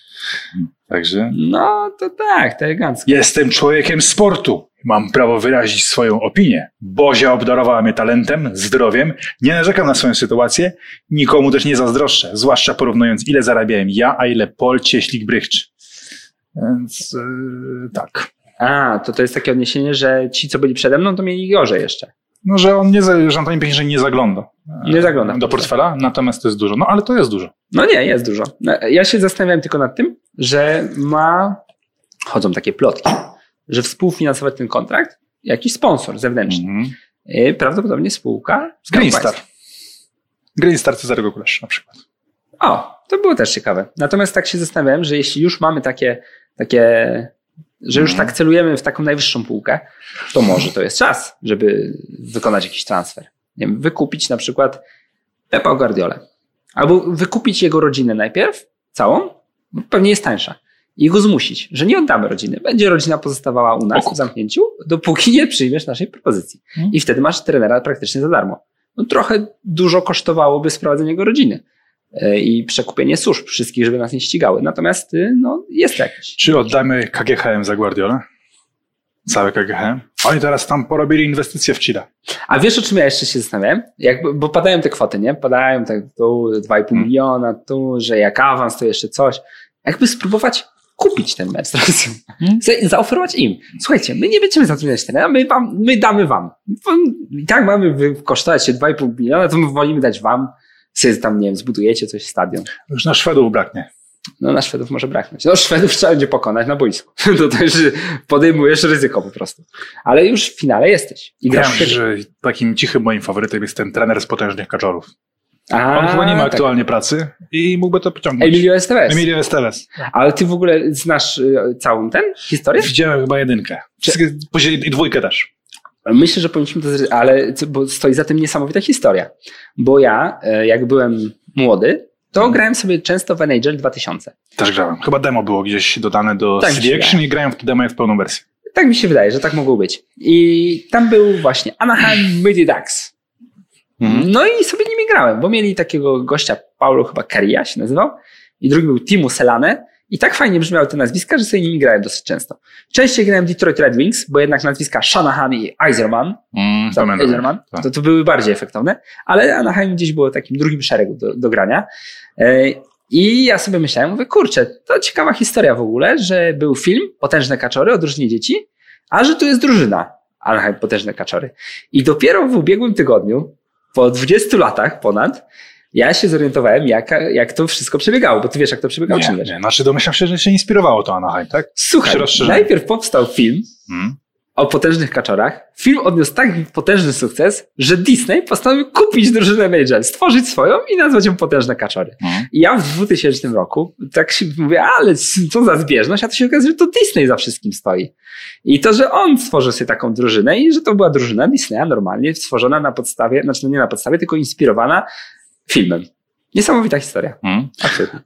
Także No, to tak, to elegancko. jestem człowiekiem sportu. Mam prawo wyrazić swoją opinię. Bozia obdarowała mnie talentem, zdrowiem. Nie narzekam na swoją sytuację. Nikomu też nie zazdroszczę. Zwłaszcza porównując, ile zarabiałem ja, a ile Pol Cieślik Brychcz. Więc yy, tak. A, to to jest takie odniesienie, że ci, co byli przede mną, to mieli gorzej jeszcze. No, że on nie, że Antoni Piechniczek nie zagląda. e, Nie zagląda. Do portfela, natomiast to jest dużo. No, ale to jest dużo. No nie, jest dużo. No, Ja się zastanawiałem tylko nad tym, że ma, chodzą takie plotki, że współfinansować ten kontrakt jakiś sponsor zewnętrzny. Mhm. I prawdopodobnie spółka z Green Star. Green Star Cezarego Kulesz na przykład. O, to było też ciekawe. Natomiast tak się zastanawiałem, że jeśli już mamy takie, takie że już Mhm. tak celujemy w taką najwyższą półkę, to może to jest czas, żeby wykonać jakiś transfer. Nie wiem, wykupić na przykład Pepa Guardiolę. Albo wykupić jego rodzinę najpierw, całą, bo pewnie jest tańsza. I go zmusić, że nie oddamy rodziny. Będzie rodzina pozostawała u nas w zamknięciu, dopóki nie przyjmiesz naszej propozycji. Mhm. I wtedy masz trenera praktycznie za darmo. No, trochę dużo kosztowałoby sprowadzenie jego rodziny i przekupienie służb wszystkich, żeby nas nie ścigały. Natomiast y, no, jest to jakiś. Czy oddamy KGHM za Guardiolę? Całe KGHM? Oni teraz tam porobili inwestycje w Chile. A wiesz, o czym ja jeszcze się zastanawiałem? Jak, bo padają te kwoty, nie? Padają tak tu 2,5 Hmm. miliona, tu, że jak awans, to jeszcze coś. Jakby spróbować kupić ten mecz z Rosją. Hmm. Za- Zaoferować im. Słuchajcie, my nie będziemy zatrudniać trenera, my, wam, my damy wam. I tak mamy kosztować się 2,5 miliona, to my wolimy dać wam. Sobie tam, nie wiem, zbudujecie coś, stadion. Już na Szwedów braknie. No na Szwedów może braknąć. No Szwedów trzeba będzie pokonać na boisku. To też podejmujesz ryzyko po prostu. Ale już w finale jesteś. I grasz myślę, świetnie. że takim cichym moim faworytem jest ten trener z potężnych kaczorów. A, On chyba nie ma tak. aktualnie pracy i mógłby to pociągnąć. Emilio Estevez. Emilio Esteves. Ale ty w ogóle znasz y, całą ten historię? Widziałem chyba jedynkę. Później i dwójkę też. Myślę, że powinniśmy to zrobić, ale bo stoi za tym niesamowita historia. Bo ja, e, jak byłem młody, to grałem sobie często w NHL 2000. Też grałem. Chyba demo było gdzieś dodane do Tak, CD Action i grałem w to demo w pełną wersję. Tak mi się wydaje, że tak mogło być. I tam był właśnie Anaheim Mighty Ducks. No i sobie nimi grałem, bo mieli takiego gościa, Paulo chyba Caria się nazywał, i drugi był Timu Selane. I tak fajnie brzmiały te nazwiska, że sobie nimi grałem dosyć często. Częściej grałem Detroit Red Wings, bo jednak nazwiska Shanahan i Eiserman, Mm. Eiserman, Tak. to, to były bardziej efektowne, ale Anaheim gdzieś było takim drugim szeregu do, do grania. E, I ja sobie myślałem, mówię, kurczę, to ciekawa historia w ogóle, że był film Potężne Kaczory o drużynie dzieci, a że tu jest drużyna Anaheim Potężne Kaczory. I dopiero w ubiegłym tygodniu, po 20 latach ponad, ja się zorientowałem, jak, jak to wszystko przebiegało, bo ty wiesz, jak to przebiegało, czy nie Nie, wiesz? nie. Znaczy domyślam się, że się inspirowało to Anaheim, tak? Słuchaj, Się rozszerzyło. najpierw powstał film Mm. o potężnych kaczorach. Film odniósł tak potężny sukces, że Disney postanowił kupić drużynę Major, stworzyć swoją i nazwać ją Potężne Kaczory. Mm. I ja w 2000 roku tak się mówię, ale co za zbieżność, a to się okazuje, że to Disney za wszystkim stoi. I to, że on stworzył sobie taką drużynę i że to była drużyna Disneya normalnie stworzona na podstawie, znaczy nie na podstawie, tylko inspirowana filmem. Niesamowita historia. Mm.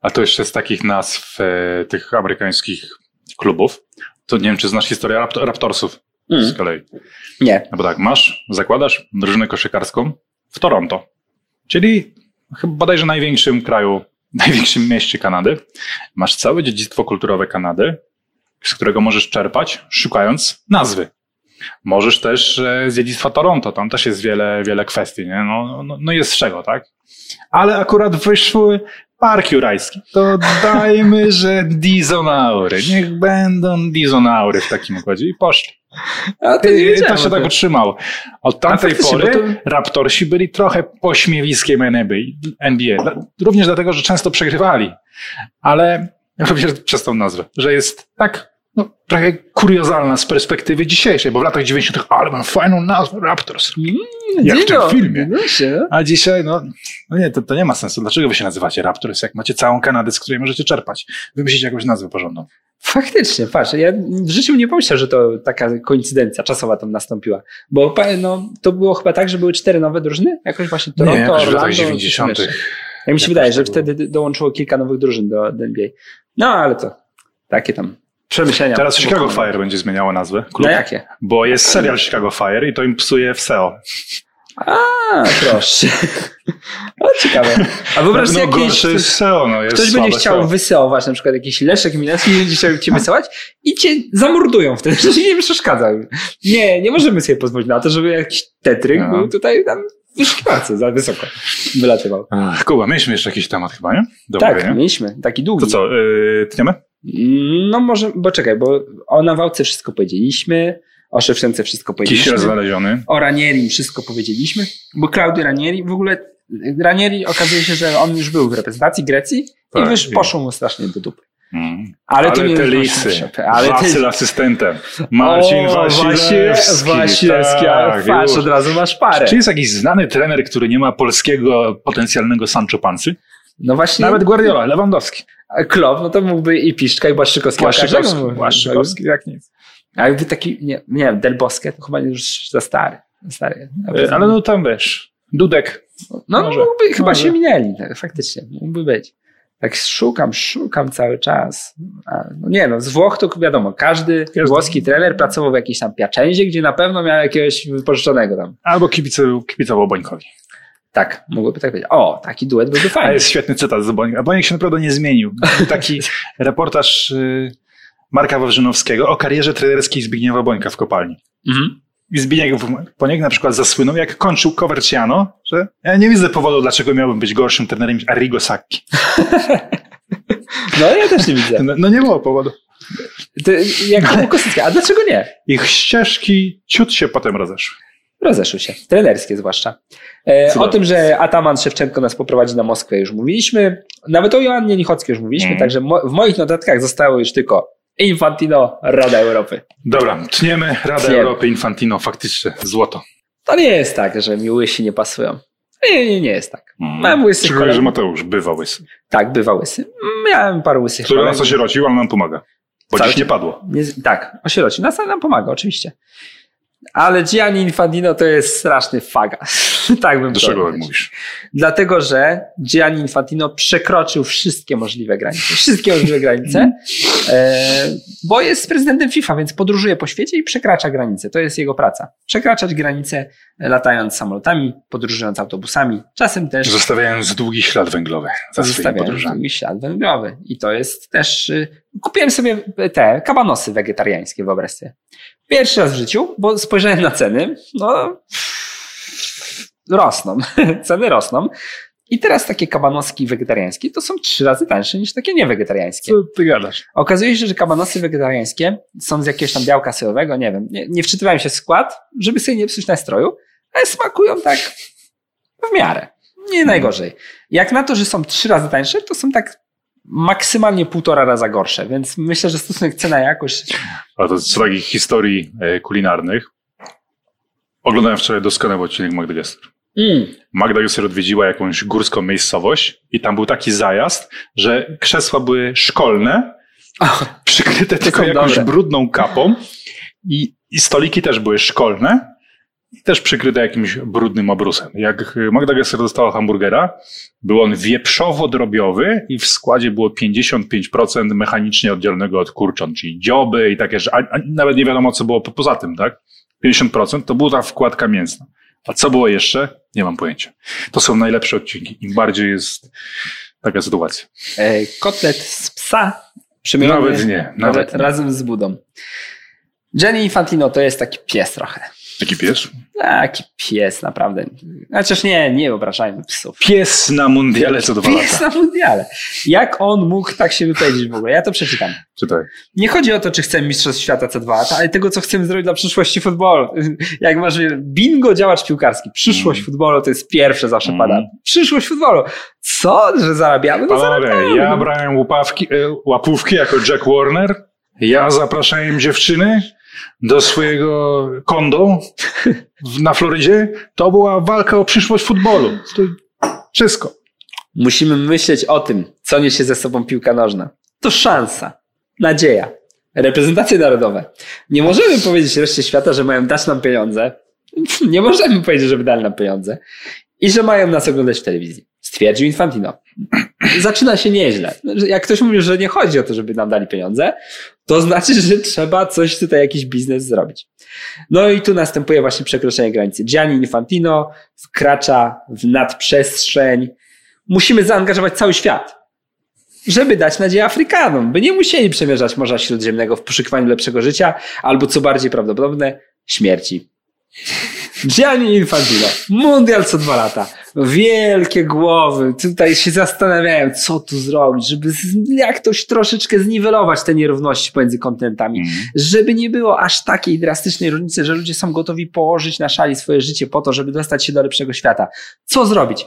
A to jeszcze z takich nazw e, tych amerykańskich klubów, to nie wiem, czy znasz historię Rapt- Raptorsów z Mm. kolei. Nie. No bo tak, masz, zakładasz drużynę koszykarską w Toronto, czyli chyba bodajże największym kraju, największym mieście Kanady. Masz całe dziedzictwo kulturowe Kanady, z którego możesz czerpać, szukając nazwy. Możesz też e, z dziedzictwa Toronto, tam też jest wiele, wiele kwestii, nie? No, no, no jest z czego, tak? Ale akurat wyszły Park Jurajski. To dajmy, że dizonaury. Niech będą dizonaury w takim układzie. I poszli. A to, I to się tak utrzymało. Od tamtej pory to- Raptorsi byli trochę pośmiewiskiem NBA. Również dlatego, że często przegrywali. Ale również przez tą nazwę, że jest tak no, trochę kuriozalna z perspektywy dzisiejszej, bo w latach 90. ale mam fajną nazwę Raptors. Jak w tym filmie. A dzisiaj, no, no nie, to, to nie ma sensu. Dlaczego wy się nazywacie Raptors, jak macie całą Kanadę, z której możecie czerpać? Wymyślicie jakąś nazwę porządną. Faktycznie, patrz, ja w życiu nie pomyślałem, że to taka koincydencja czasowa tam nastąpiła. Bo no, to było chyba tak, że były cztery nowe drużyny, jakoś właśnie Toronto, nie, jakoś w Orlando, latach coś tam 90. jeszcze. Ja mi się wydaje, że wtedy dołączyło kilka nowych drużyn do, do NBA. No, ale to takie tam przemyślenia. Teraz Chicago. Fire będzie zmieniało nazwę. Na klubu, jakie? Bo jest serial Chicago Fire i to im psuje w SEO. A, proszę. O, ciekawe. A wyobraź sobie, no, gorsze jest SEO, no jest ktoś będzie chciał SEO. wyseować, na przykład jakiś Leszek Minecki będzie chciał cię wyseować i cię zamordują wtedy, że nie przeszkadza. Nie, nie możemy sobie pozwolić na to, żeby jakiś tetryk No. był tutaj tam w wyszukiwarce za wysoko wylatywał. Kuba, mieliśmy jeszcze jakiś temat chyba, nie? Do tak, omówienia. mieliśmy, taki długi. To co, yy, tniemy? No może, bo czekaj, bo o Nawałce wszystko powiedzieliśmy, o Szewczence wszystko Kisiel powiedzieliśmy, znaleziony. o Ranieri wszystko powiedzieliśmy, bo Klaudio Ranieri, w ogóle Ranieri okazuje się, że on już był w reprezentacji Grecji Tak, i i- poszło mu strasznie do dupy. Mm. Ale, to nie te lisy. Ale Wasyl ty... asystentem. Marcin O, Wasilewski. Wasilewski, tak, patrz, już. od razu masz parę. Czy jest jakiś znany trener, który nie ma polskiego potencjalnego Sancho Pansy? No właśnie, Nawet Guardiola, Lewandowski. Klopp, no to mógłby i Piszczka, i Błaszczykowski. Błaszczykowski. Błaszczykowski, jak nic. A jakby taki, nie, nie wiem, Del Bosque to chyba już za stary. Za stary. E, Ale no tam wiesz, Dudek. No może, mógłby, chyba może. się minęli, tak, faktycznie, mógłby być. Tak szukam, szukam cały czas. No nie no, z Włoch to wiadomo, każdy Jest. włoski trener pracował w jakiejś tam Piacenzie, gdzie na pewno miał jakiegoś wypożyczonego tam. Albo kibice, kibicował Bońkowi. Tak, mogłoby tak powiedzieć. O, taki duet byłby A fajny. jest świetny cytat z. Boniek się naprawdę nie zmienił. Był taki reportaż y, Marka Wawrzynowskiego o karierze trenerskiej Zbigniewa Bońka w kopalni. Mhm. I Zbigniew Boniek na przykład zasłynął, jak kończył Coverciano, że ja nie widzę powodu, dlaczego miałbym być gorszym trenerem niż Arrigo Sacchi. No ja też nie widzę. No, no nie było powodu. To, jak to Kosticki. A dlaczego nie? Ich ścieżki ciut się potem rozeszły. Rozeszły się. Trenerskie zwłaszcza. E, o tym, że Ataman Szewczenko nas poprowadzi na Moskwę już mówiliśmy. Nawet o Joannie Lichockiej już mówiliśmy, Mhm. także mo- w moich notatkach zostało już tylko Infantino, Rada Europy. Dobra, tniemy Radę Tniemy. Europy Infantino, faktycznie złoto. To nie jest tak, że mi łysi nie pasują. Nie, nie, nie jest tak. Mam łysy Szczególnie, że Mateusz bywa łysy. Tak, bywa łysy. Miałem parę łysych Który nas osierocił, ale nam pomaga. Bo Cały dziś nie padło. Nie, tak, osieroci. Nas nam pomaga, oczywiście. Ale Gianni Infantino to jest straszny faga. tak bym Dlaczego powiedział. tak mówisz? Dlatego, że Gianni Infantino przekroczył wszystkie możliwe granice. Wszystkie możliwe granice, e, bo jest prezydentem FIFA, więc podróżuje po świecie i przekracza granice. To jest jego praca. Przekraczać granice, latając samolotami, podróżując autobusami, czasem też Zostawiając długi ślad węglowy za swoimi zostawiając podróżami. długi ślad węglowy. I to jest też... y, Kupiłem sobie te kabanosy wegetariańskie, wyobraź sobie. Pierwszy raz w życiu, bo spojrzałem na ceny, no rosną, ceny rosną. I teraz takie kabanoski wegetariańskie to są trzy razy tańsze niż takie niewegetariańskie. Co ty gadasz? Okazuje się, że kabanosy wegetariańskie są z jakiegoś tam białka sojowego, nie wiem, nie, nie wczytywałem się w skład, żeby sobie nie psuć nastroju, ale smakują tak w miarę. Nie najgorzej. Jak na to, że są trzy razy tańsze, to są tak maksymalnie półtora raza gorsze, więc myślę, że stosunek cena-jakość A to z takich historii e, kulinarnych. Oglądałem wczoraj doskonały odcinek Magda Gessler. mm, Magda Gessler odwiedziła jakąś górską miejscowość i tam był taki zajazd, że krzesła były szkolne, przykryte tylko jakąś dobre. brudną kapą i, i stoliki też były szkolne i też przykryte jakimś brudnym obrusem. Jak Magda Gessler dostała hamburgera, był on wieprzowo-drobiowy i w składzie było 55% mechanicznie oddzielnego od kurczon, czyli dzioby i takie, że a, a nawet nie wiadomo co było po, poza tym, tak? 50% to była ta wkładka mięsna. A co było jeszcze? Nie mam pojęcia. To są najlepsze odcinki. Im bardziej jest taka sytuacja. e, kotlet z psa przemielony Nawet nie, nawet nie. razem z budą. Gianni Infantino to jest taki pies trochę. Taki pies? Taki pies, naprawdę. Chociaż nie, nie wyobrażajmy psów. Pies na mundiale co dwa Pies lata. na mundiale. Jak on mógł tak się wypowiedzieć w ogóle? Ja to przeczytam. Czytaj. Nie chodzi o to, czy chcemy mistrzostw świata co dwa lata, ale tego, co chcemy zrobić dla przyszłości futbolu. Jak masz bingo działacz piłkarski, przyszłość Mm. futbolu to jest pierwsze zawsze Mm. pada. Przyszłość futbolu. Co? Że zarabiamy? No Panowie, zarabiamy. ja brałem łupawki, e, łapówki jako Jack Warner. Ja zapraszałem dziewczyny do swojego kondo na Florydzie. To była walka o przyszłość futbolu. To wszystko. Musimy myśleć o tym, co niesie ze sobą piłka nożna. To szansa, nadzieja, reprezentacje narodowe. Nie możemy powiedzieć reszcie świata, że mają dać nam pieniądze. Nie możemy powiedzieć, żeby dali nam pieniądze i że mają nas oglądać w telewizji. Stwierdził Infantino. Zaczyna się nieźle. Jak ktoś mówi, że nie chodzi o to, żeby nam dali pieniądze, to znaczy, że trzeba coś tutaj, jakiś biznes zrobić. No i tu następuje właśnie przekroczenie granicy. Gianni Infantino wkracza w nadprzestrzeń. Musimy zaangażować cały świat, żeby dać nadzieję Afrykanom, by nie musieli przemierzać Morza Śródziemnego w poszukiwaniu lepszego życia, albo co bardziej prawdopodobne, śmierci. Gianni Infantino, mundial co dwa lata. Wielkie głowy, tutaj się zastanawiają, co tu zrobić, żeby z, jakoś troszeczkę zniwelować te nierówności pomiędzy kontynentami Mm. żeby nie było aż takiej drastycznej różnicy, że ludzie są gotowi położyć na szali swoje życie po to, żeby dostać się do lepszego świata. Co zrobić?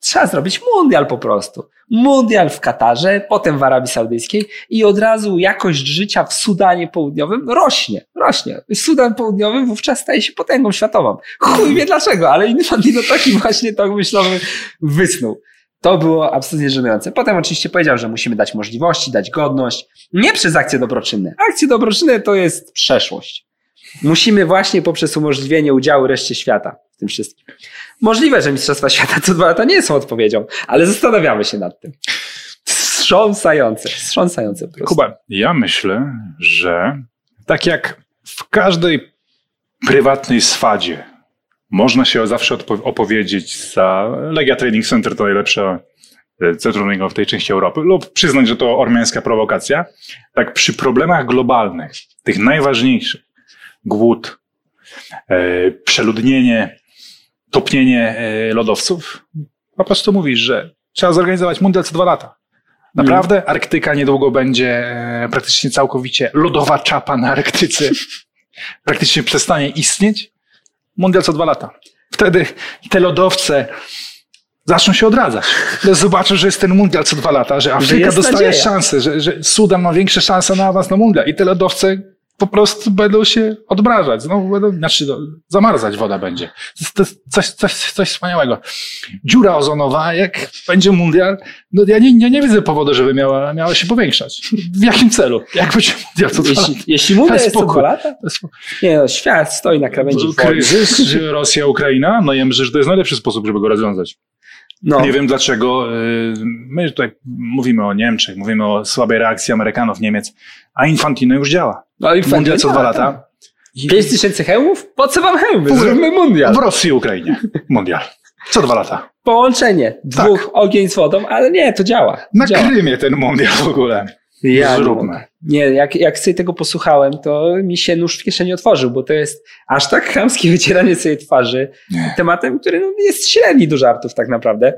Trzeba zrobić mundial po prostu. Mundial w Katarze, potem w Arabii Saudyjskiej i od razu jakość życia w Sudanie Południowym rośnie, rośnie. Sudan Południowy wówczas staje się potęgą światową. Chuj wie dlaczego, ale Infantino taki właśnie tok myślowy wysnuł. To było absolutnie żenujące. Potem oczywiście powiedział, że musimy dać możliwości, dać godność. Nie przez akcje dobroczynne. Akcje dobroczynne to jest przeszłość. Musimy właśnie poprzez umożliwienie udziału reszcie świata tym wszystkim. Możliwe, że Mistrzostwa Świata co dwa lata nie są odpowiedzią, ale zastanawiamy się nad tym. Wstrząsające, wstrząsające po. Kuba, ja myślę, że tak jak w każdej prywatnej swadzie można się zawsze opowiedzieć za Legia Training Center to najlepsze centrum w tej części Europy lub przyznać, że to ormiańska prowokacja, tak przy problemach globalnych, tych najważniejszych, głód, e, przeludnienie, topnienie e, lodowców, po prostu mówisz, że trzeba zorganizować mundial co dwa lata. Naprawdę Arktyka niedługo będzie e, praktycznie całkowicie lodowa czapa na Arktyce. Praktycznie przestanie istnieć. Mundial co dwa lata. Wtedy te lodowce zaczną się odradzać. Zobaczą, że jest ten mundial co dwa lata, że Afryka dostaje nadzieja. szansę, że, że Sudan ma większe szanse na awans na mundial i te lodowce po prostu będą się odmrażać. Znowu będą, znaczy no, zamarzać woda będzie. To jest, to coś, coś, coś wspaniałego. Dziura ozonowa, jak będzie mundial, no ja nie, nie, nie widzę powodu, żeby miała, miała się powiększać. W jakim celu? Jak będzie mundial lata? Jeśli, jeśli mundial jest spokój. lata? To Nie no, świat stoi na krawędzi kryzys, że Rosja, Ukraina, no ja myślę, że to jest najlepszy sposób, żeby go rozwiązać. No, Nie wiem dlaczego. y, My tutaj mówimy o Niemczech, mówimy o słabej reakcji Amerykanów, Niemiec, a Infantino już działa. no i Mundial co dwa tak. lata. I 5 tysięcy hełmów? Po co wam hełmy? Zróbmy mundial. w Rosji i Ukrainie. Mundial. Co dwa lata. Połączenie dwóch ogień z wodą, ale nie, to działa. Na działa. Krymie ten mundial w ogóle. Ja Zróbmy. Nie, jak, jak sobie tego posłuchałem, to mi się nóż w kieszeni otworzył, bo to jest aż tak chamskie wycieranie sobie twarzy Nie. tematem, który no, jest średni do żartów tak naprawdę.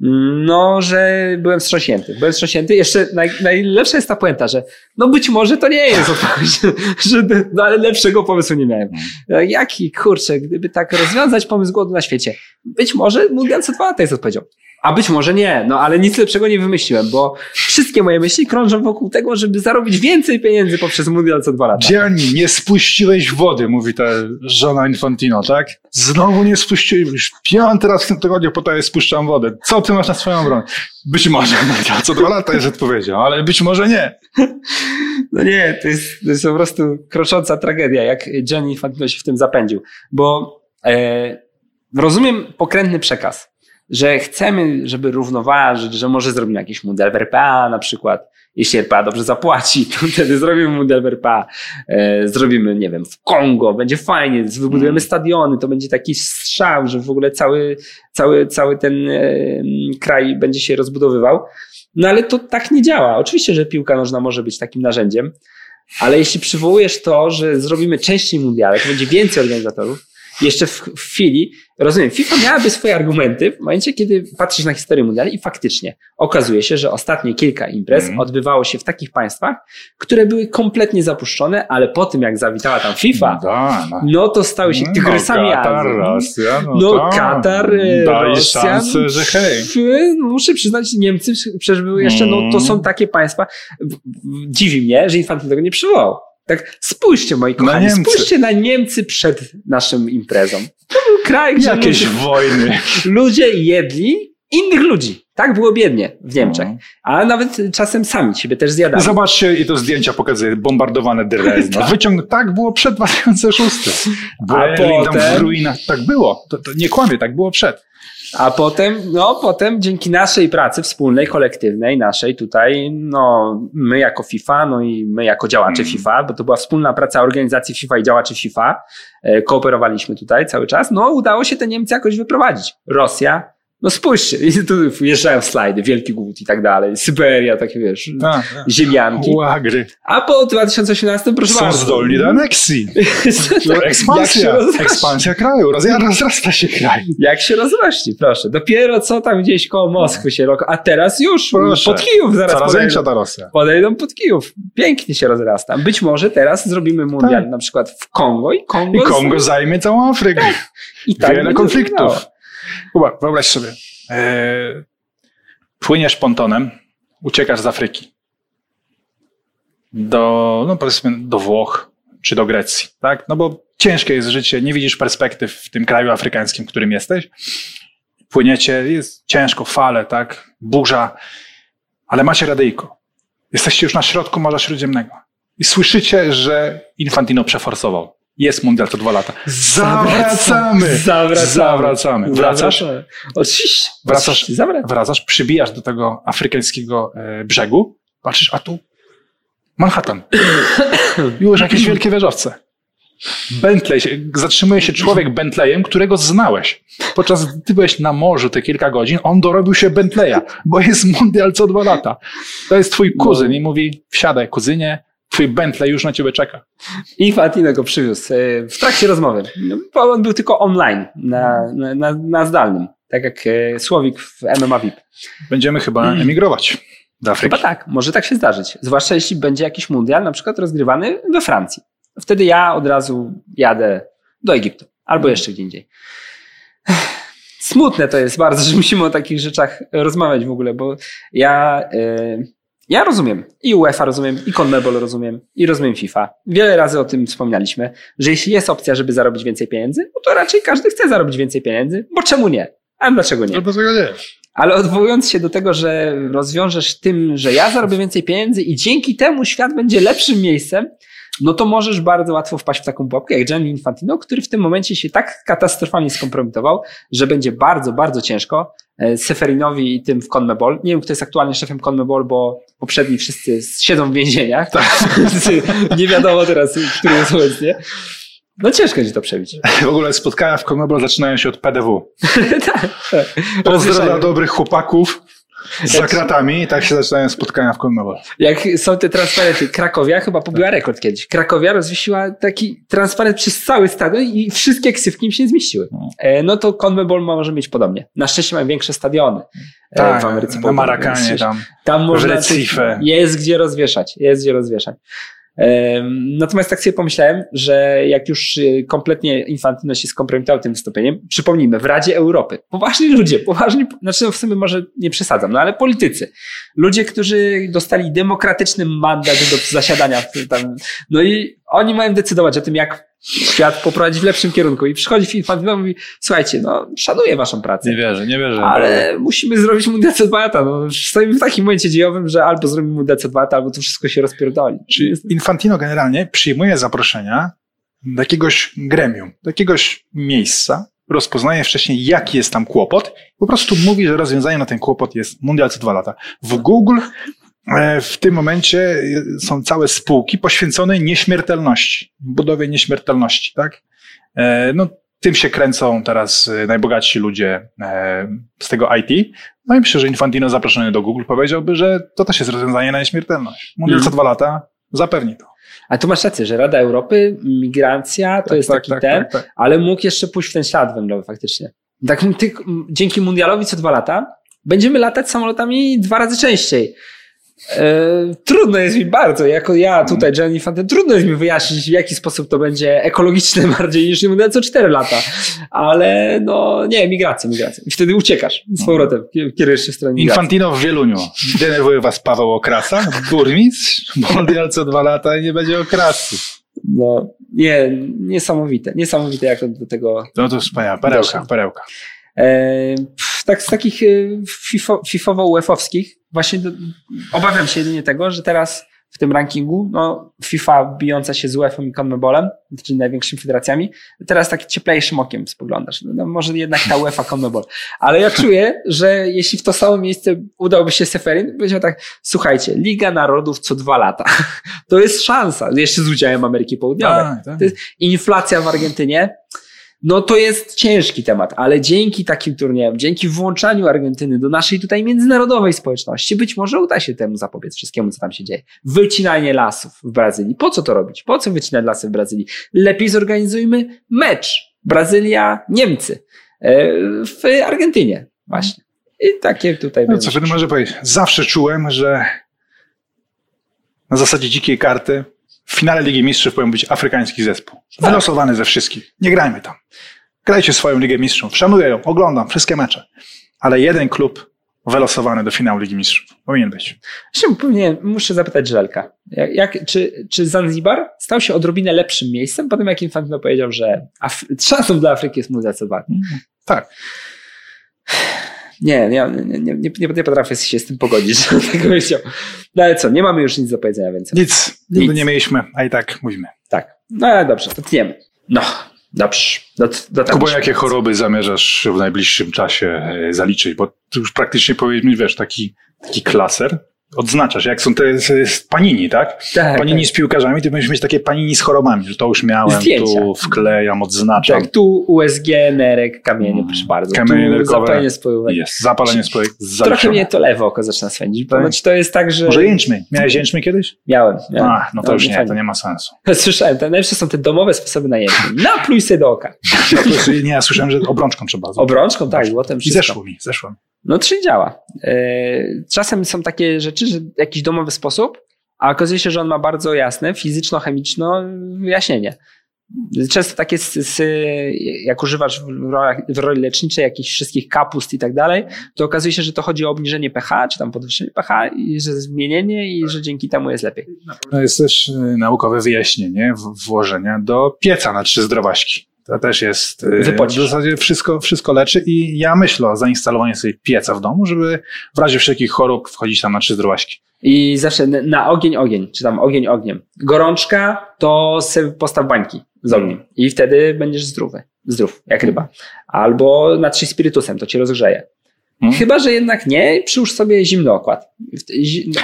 No, że byłem wstrząśnięty. Byłem wstrząśnięty. Jeszcze naj, najlepsza jest ta puenta, że no być może to nie jest odpowiedź, że, no, ale lepszego pomysłu nie miałem. Jaki, kurczę, gdyby tak rozwiązać pomysł głodu na świecie. Być może co dwa lata jest odpowiedzią. A być może nie, no ale nic lepszego nie wymyśliłem, bo wszystkie moje myśli krążą wokół tego, żeby zarobić więcej pieniędzy poprzez Mundial co dwa lata. Gianni, nie spuściłeś wody, mówi ta żona Infantino, tak? Znowu nie spuściłeś, już piąty raz w tym tygodniu po to spuszczam wodę. Co ty masz na swoją broń? Być może, Mundial co dwa lata jest odpowiedzią, ale być może nie. No nie, to jest, to jest po prostu krocząca tragedia, jak Gianni Infantino się w tym zapędził, bo e, rozumiem pokrętny przekaz, że chcemy, żeby równoważyć, że może zrobimy jakiś mundial w RPA na przykład, jeśli RPA dobrze zapłaci, to wtedy zrobimy mundial w RPA, e, zrobimy, nie wiem, w Kongo, będzie fajnie, wybudujemy Mm. stadiony, to będzie taki strzał, że w ogóle cały, cały, cały ten e, kraj będzie się rozbudowywał. No ale to tak nie działa. Oczywiście, że piłka nożna może być takim narzędziem, Ale jeśli przywołujesz to, że zrobimy częściej mundiale, to będzie więcej organizatorów, jeszcze w, w chwili, rozumiem, FIFA miałaby swoje argumenty w momencie, kiedy patrzysz na historię mundiali i faktycznie okazuje się, że ostatnie kilka imprez Mhm. odbywało się w takich państwach, które były kompletnie zapuszczone, ale po tym jak zawitała tam FIFA, Da, no. no to stały się tygrysami no, Katar, Azji. Rosja, no, No, tak. Katar, Rosja. szansę, że hej. No, Muszę przyznać, Niemcy przecież były jeszcze, no to Mm. są takie państwa. Dziwi mnie, że Infantino tego nie przywołał. Tak, spójrzcie, moi kochani, Niemcy. spójrzcie na Niemcy przed naszym imprezą. To był kraj, gdzie Jakieś ludzie, wojny. ludzie jedli innych ludzi. Tak było biednie w Niemczech. No. A nawet czasem sami siebie też zjadali. Zobaczcie, i to zdjęcia pokazuje, bombardowane Drezno. Tak. Wyciąg... Tak było przed 2006. Berlin, tam potem- w ruinach. Tak było. To, to nie kłamie, tak było przed. A potem, no potem dzięki naszej pracy wspólnej, kolektywnej, naszej tutaj, no my jako FIFA, no i my jako działacze Mm. FIFA, bo to była wspólna praca organizacji FIFA i działaczy FIFA, e, kooperowaliśmy tutaj cały czas, no udało się te Niemcy jakoś wyprowadzić. Rosja, no spójrzcie, tu wjeżdżają slajdy, Wielki Głód i tak dalej, Syberia, takie wiesz, Tak, tak. ziemianki. Łagry. A po 2018 proszę Są bardzo. zdolni do aneksji. Tak, Ekspansja. Ekspansja kraju. Roz... Rozrasta się kraj. Jak się rozrośnie, proszę. Dopiero co tam gdzieś koło Moskwy się roko, a teraz już Proszę. pod Kijów zaraz Coraz podejdą. większa ta Rosja. podejdą pod Kijów. Pięknie się rozrasta. Być może teraz zrobimy mundial Tak. na przykład w Kongo i Kongo, I Kongo zajmie całą Afrykę. i tak Wiele konfliktów. Kuba, wyobraź sobie. E, płyniesz pontonem, uciekasz z Afryki do, no powiedzmy, do Włoch czy do Grecji, tak? No bo ciężkie jest życie, nie widzisz perspektyw w tym kraju afrykańskim, w którym jesteś. Płyniecie, jest ciężko, fale, tak? Burza, ale macie radyjko. Jesteście już na środku Morza Śródziemnego i słyszycie, że Infantino przeforsował. Jest mundial co dwa lata. Zawracamy! Zawracamy. Zawracamy. Wracasz? Oczywiście. Wracasz? Zawracamy. wracasz, przybijasz do tego afrykańskiego e, brzegu, patrzysz, a tu Manhattan. Już jakieś wielkie wieżowce. Bentley, zatrzymuje się człowiek Bentleyem, którego znałeś. Podczas gdy ty byłeś na morzu te kilka godzin, on dorobił się Bentleya, bo jest mundial co dwa lata. To jest twój kuzyn i mówi, wsiadaj kuzynie, twój Bentley już na ciebie czeka. Infantino go przywiózł e, w trakcie rozmowy. Bo on był tylko online, na, na, na, zdalnym. Tak jak e, Słowik w MMA VIP. Będziemy chyba emigrować do Afryki. Chyba tak, może tak się zdarzyć. Zwłaszcza jeśli będzie jakiś mundial, na przykład rozgrywany we Francji. Wtedy ja od razu jadę do Egiptu albo jeszcze gdzie indziej. Smutne to jest bardzo, że musimy o takich rzeczach rozmawiać w ogóle, bo ja, e, ja rozumiem i UEFA rozumiem, i CONMEBOL rozumiem, i rozumiem FIFA. Wiele razy o tym wspomnialiśmy, że jeśli jest opcja, żeby zarobić więcej pieniędzy, no to raczej każdy chce zarobić więcej pieniędzy, bo czemu nie? A dlaczego nie? No dlaczego nie? Ale odwołując się do tego, że rozwiążesz tym, że ja zarobię więcej pieniędzy i dzięki temu świat będzie lepszym miejscem, no to możesz bardzo łatwo wpaść w taką pułapkę jak Gianni Infantino, który w tym momencie się tak katastrofalnie skompromitował, że będzie bardzo, bardzo ciężko e, Seferinowi i tym w CONMEBOL. Nie wiem, kto jest aktualnie szefem CONMEBOL, bo poprzedni wszyscy siedzą w więzieniach. Nie wiadomo teraz, który jest obecnie. No ciężko będzie to przebić. W ogóle spotkania w Conmebol zaczynają się od PDW. tak, tak. Dla dobrych chłopaków za kratami i tak się zaczynają spotkania w Conmebol. Jak są te transparenty, Krakowia chyba pobiła rekord kiedyś. Krakowia rozwiesiła taki transparent przez cały stadion i wszystkie ksywki im się nie zmieściły. No. E, No to CONMEBOL może mieć podobnie. Na szczęście mają większe stadiony e, Tak, w Ameryce na Południowej, Marakanie więc tam. Tam można Recife. jest gdzie rozwieszać, jest gdzie rozwieszać. Natomiast tak sobie pomyślałem, że jak już y, kompletnie Infantino się skompromitował tym wystąpieniem, przypomnijmy, w Radzie Europy, poważni ludzie, poważni, znaczy no w sumie może nie przesadzam, no ale politycy, ludzie, którzy dostali demokratyczny mandat do zasiadania tam, no i oni mają decydować o tym, jak świat poprowadzić w lepszym kierunku i przychodzi Infantino i mówi, słuchajcie, no szanuję waszą pracę. Nie wierzę, nie wierzę. Ale musimy zrobić mundial co dwa lata. No, stoimy w takim momencie dziejowym, że albo zrobimy mundial co dwa lata, albo to wszystko się rozpierdoli. Czyli Infantino generalnie przyjmuje zaproszenia do jakiegoś gremium, do jakiegoś miejsca, rozpoznaje wcześniej, jaki jest tam kłopot, po prostu mówi, że rozwiązaniem na ten kłopot jest mundial co dwa lata. W Google w tym momencie e, są całe spółki poświęcone nieśmiertelności, budowie nieśmiertelności, tak? E, No, tym się kręcą teraz e, najbogatsi ludzie e, z tego IT. No i myślę, że Infantino zaproszony do Google powiedziałby, że to też jest rozwiązanie na nieśmiertelność. Mundial Mhm. co dwa lata zapewni to. A tu masz rację, że Rada Europy, migracja to Tak, jest tak, taki tak, ten, tak, tak. ale mógł jeszcze pójść w ten ślad węglowy faktycznie. Tak, ty, dzięki mundialowi co dwa lata będziemy latać samolotami dwa razy częściej. E, trudno jest mi bardzo, jako ja tutaj, Gianni Infante, trudno jest mi wyjaśnić, w jaki sposób to będzie ekologiczne bardziej niż mundial co cztery lata. Ale no nie, migracja, migracja. I wtedy uciekasz z powrotem, kierujesz się w stronę migracji. Infantino w Wieluniu. Denerwuje was Paweł Okrasa, burmistrz, mundial co dwa lata i nie będzie okrasy. No, nie, niesamowite, niesamowite jak to do tego No to wspaniała, perełka, perełka. E, pff, tak z takich e, fifo, fifowo-uefowskich właśnie do, obawiam się jedynie tego, że teraz w tym rankingu, no FIFA bijąca się z UEFA i CONMEBOLem, czyli największymi federacjami, teraz tak cieplejszym okiem spoglądasz. No, może jednak ta UEFA CONMEBOL. Ale ja czuję, że jeśli w to samo miejsce udałby się Seferin, powiedział tak, słuchajcie, Liga Narodów co dwa lata. To jest szansa. Jeszcze z udziałem Ameryki Południowej. Tak, tak. To jest inflacja w Argentynie. No to jest ciężki temat, ale dzięki takim turniejom, dzięki włączaniu Argentyny do naszej tutaj międzynarodowej społeczności, być może uda się temu zapobiec wszystkiemu, co tam się dzieje. Wycinanie lasów w Brazylii. Po co to robić? Po co wycinać lasy w Brazylii? Lepiej zorganizujmy mecz. Brazylia-Niemcy e, w Argentynie właśnie. I takie tutaj No, co wtedy może powiedzieć? Zawsze czułem, że na zasadzie dzikiej karty w finale Ligi Mistrzów powinien być afrykański zespół. Wylosowany ze wszystkich. Nie grajmy tam. Grajcie swoją Ligę Mistrzów. Szanuję ją, oglądam wszystkie mecze. Ale jeden klub wylosowany do finału Ligi Mistrzów powinien być. Właśnie powinien, muszę zapytać Żelka, jak, jak, czy, czy Zanzibar stał się odrobinę lepszym miejscem po tym, jak Infantino powiedział, że Af- szansą dla Afryki jest dwa lata? Tak. Nie, nie, nie, nie, nie, potrafię się z tym pogodzić, że tak powiedział. No ale co, nie mamy już nic do powiedzenia więcej. Nic, Nic. nie mieliśmy, a i tak mówimy. Tak, no ale dobrze, to tniemy. No, dobrze. Do, do Kubo, jakie choroby zamierzasz w najbliższym czasie e, zaliczyć? Bo już praktycznie powiedzmy, wiesz, taki, taki klaser odznaczasz, jak są te panini, tak? Tak, Panini tak. z piłkarzami, ty będziesz mieć takie panini z chorobami, że to już miałem, Zdjęcia. tu wklejam, odznaczam. Tak, tu USG, nerek, kamienie, Mm, proszę bardzo. kamienie nerkowe. zapalenie spojówek. Jest, zapalenie swojej Trochę mnie to lewe oko zaczyna swędzić. Tak? Ponoć to jest tak, że... Może jęczmień. Miałeś jęczmień kiedyś? Miałem. miałem. A, no to już nie, fajnie. to nie ma sensu. Słyszałem, te najlepsze są te domowe sposoby na jęczmień. Napluj sobie do oka. Nie, ja słyszałem, że obrączką trzeba. Obrączką, tak, złotem I wszystko. zeszło mi, zeszło mi. No czyli działa. E, Czasem są takie rzeczy, że jakiś domowy sposób, a okazuje się, że on ma bardzo jasne fizyczno-chemiczno wyjaśnienie. Często takie, jak używasz w, roli leczniczej jakichś wszystkich kapust i tak dalej, to okazuje się, że to chodzi o obniżenie pH, czy tam podwyższenie pH i że zmienienie i że dzięki temu jest lepiej. No jest też y, naukowe wyjaśnienie włożenia do pieca na trzy zdrowaśki. To też jest y, Wypocisz. w zasadzie wszystko, wszystko leczy i ja myślę o zainstalowaniu sobie pieca w domu, żeby w razie wszelkich chorób wchodzić tam na trzy zdrowaśki. I zawsze na ogień, ogień, czy tam ogień ogniem. Gorączka to sobie postaw bańki z ogniem i wtedy będziesz zdrowy, zdrów, jak ryba. Albo natrzyj spirytusem, to cię rozgrzeje. Hmm? Chyba, że jednak nie, przyłóż sobie zimny okład.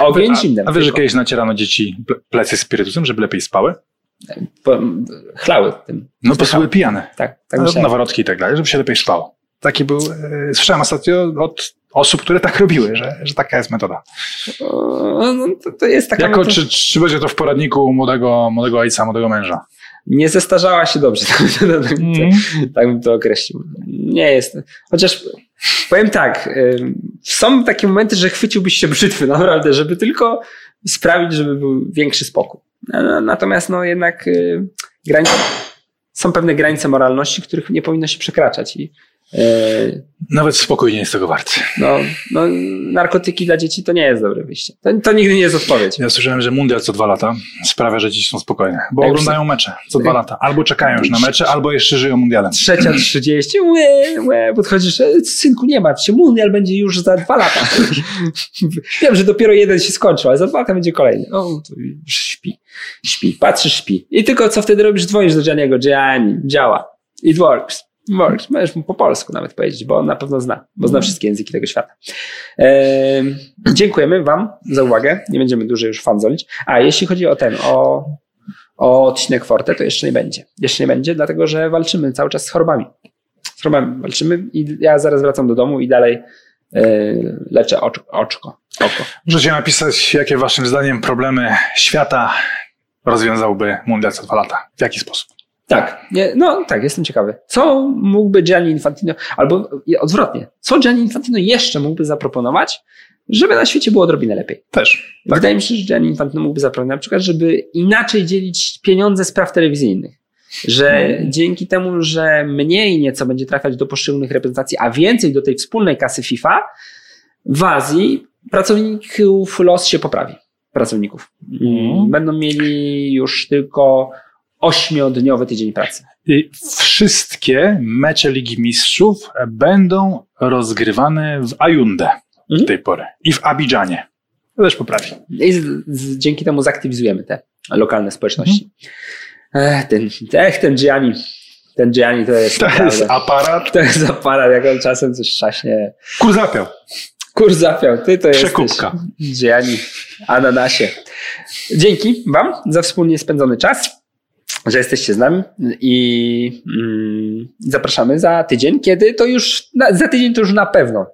Ogień a, zimnym. a wiesz, że kiedyś nacierano dzieci ple- plecy spirytusem, żeby lepiej spały? Chlały tym. No Zdychały. były pijane. Tak, tak No. Nawarotki i tak dalej, żeby się lepiej spało. Taki był, e, słyszałem ostatnio od osób, które tak robiły, że, że taka jest metoda. O, no, to, to jest taka Jako, metoda- czy, czy będzie to w poradniku młodego, młodego ojca, młodego męża? Nie zestarzała się dobrze. tak, Mm. tak bym to określił. Nie jest. Chociaż powiem tak, ym, są takie momenty, że chwyciłbyś się brzytwy, naprawdę, żeby tylko sprawić, żeby był większy spokój. No, Natomiast no jednak y, granice, są pewne granice moralności, których nie powinno się przekraczać. I Nawet spokój nie jest tego wart. no, no, narkotyki dla dzieci to nie jest dobre wyjście. To, to nigdy nie jest odpowiedź. Ja słyszałem, że mundial co dwa lata sprawia, że dzieci są spokojne, bo Jak oglądają mecze co dwa lata. Albo czekają już na mecze, albo jeszcze żyją mundialem. Trzecia trzydzieści, łe, łe, podchodzisz, e, synku nie martw się, mundial będzie już za dwa lata. Wiem, że dopiero jeden się skończył, ale za dwa lata będzie kolejny. O, to już śpi, śpi, patrzysz, śpi. I tylko co wtedy robisz? Dzwonisz do Gianniego, Gianni, działa. It works. Works. Możesz mu po polsku nawet powiedzieć, bo on na pewno zna, bo zna wszystkie języki tego świata. Ehm, dziękujemy Wam za uwagę. Nie będziemy dłużej już fanzolić. A jeśli chodzi o ten, o, o odcinek Forte, to jeszcze nie będzie. Jeszcze nie będzie, dlatego że walczymy cały czas z chorobami. Z chorobami walczymy i ja zaraz wracam do domu i dalej e, leczę oczko, oczko, oko. Możecie napisać, jakie waszym zdaniem problemy świata rozwiązałby mundial co dwa lata? W jaki sposób? Tak, nie, no tak, jestem ciekawy. Co mógłby Gianni Infantino, albo odwrotnie, co Gianni Infantino jeszcze mógłby zaproponować, żeby na świecie było odrobinę lepiej? Też. Tak. Wydaje mi się, że Gianni Infantino mógłby zaproponować na przykład, żeby inaczej dzielić pieniądze z praw telewizyjnych. Że hmm. dzięki temu, że mniej nieco będzie trafiać do poszczególnych reprezentacji, a więcej do tej wspólnej kasy FIFA, w Azji pracowników los się poprawi. Pracowników. Hmm. Będą mieli już tylko ośmiodniowy tydzień pracy. I wszystkie mecze Ligi Mistrzów będą rozgrywane w Ajunde w mhm. tej pory i w Abidżanie. To też poprawi. I z, z, dzięki temu zaktywizujemy te lokalne społeczności. Mhm. Ech, ten, ech, ten Gianni. Ten Gianni to jest. To jest aparat. To jest aparat, jak on czasem coś trzaśnie. Kur zapiał. Kur zapiał. Ty to jest. Przekupka. Gianni. Ananasie. Dzięki Wam za wspólnie spędzony czas że jesteście z nami i mm, zapraszamy za tydzień, kiedy to już, na, za tydzień to już na pewno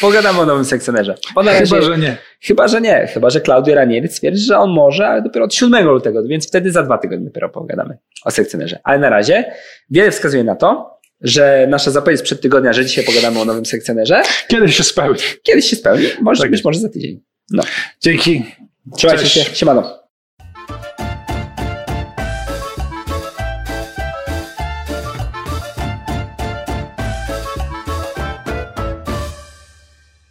pogadamy o nowym sekcjonerze. Chyba, razie, że nie. Chyba, że nie. Chyba, że Klaudio Ranieri stwierdzi, że on może, ale dopiero od 7 lutego, więc wtedy za dwa tygodnie dopiero pogadamy o sekcjonerze. Ale na razie wiele wskazuje na to, że nasza zapowiedź sprzed tygodnia, że dzisiaj pogadamy o nowym sekcjonerze. Kiedyś się spełni. Kiedyś się spełni. Może tak być może za tydzień. No. Dzięki. Trzymajcie Cześć. się. Siemano.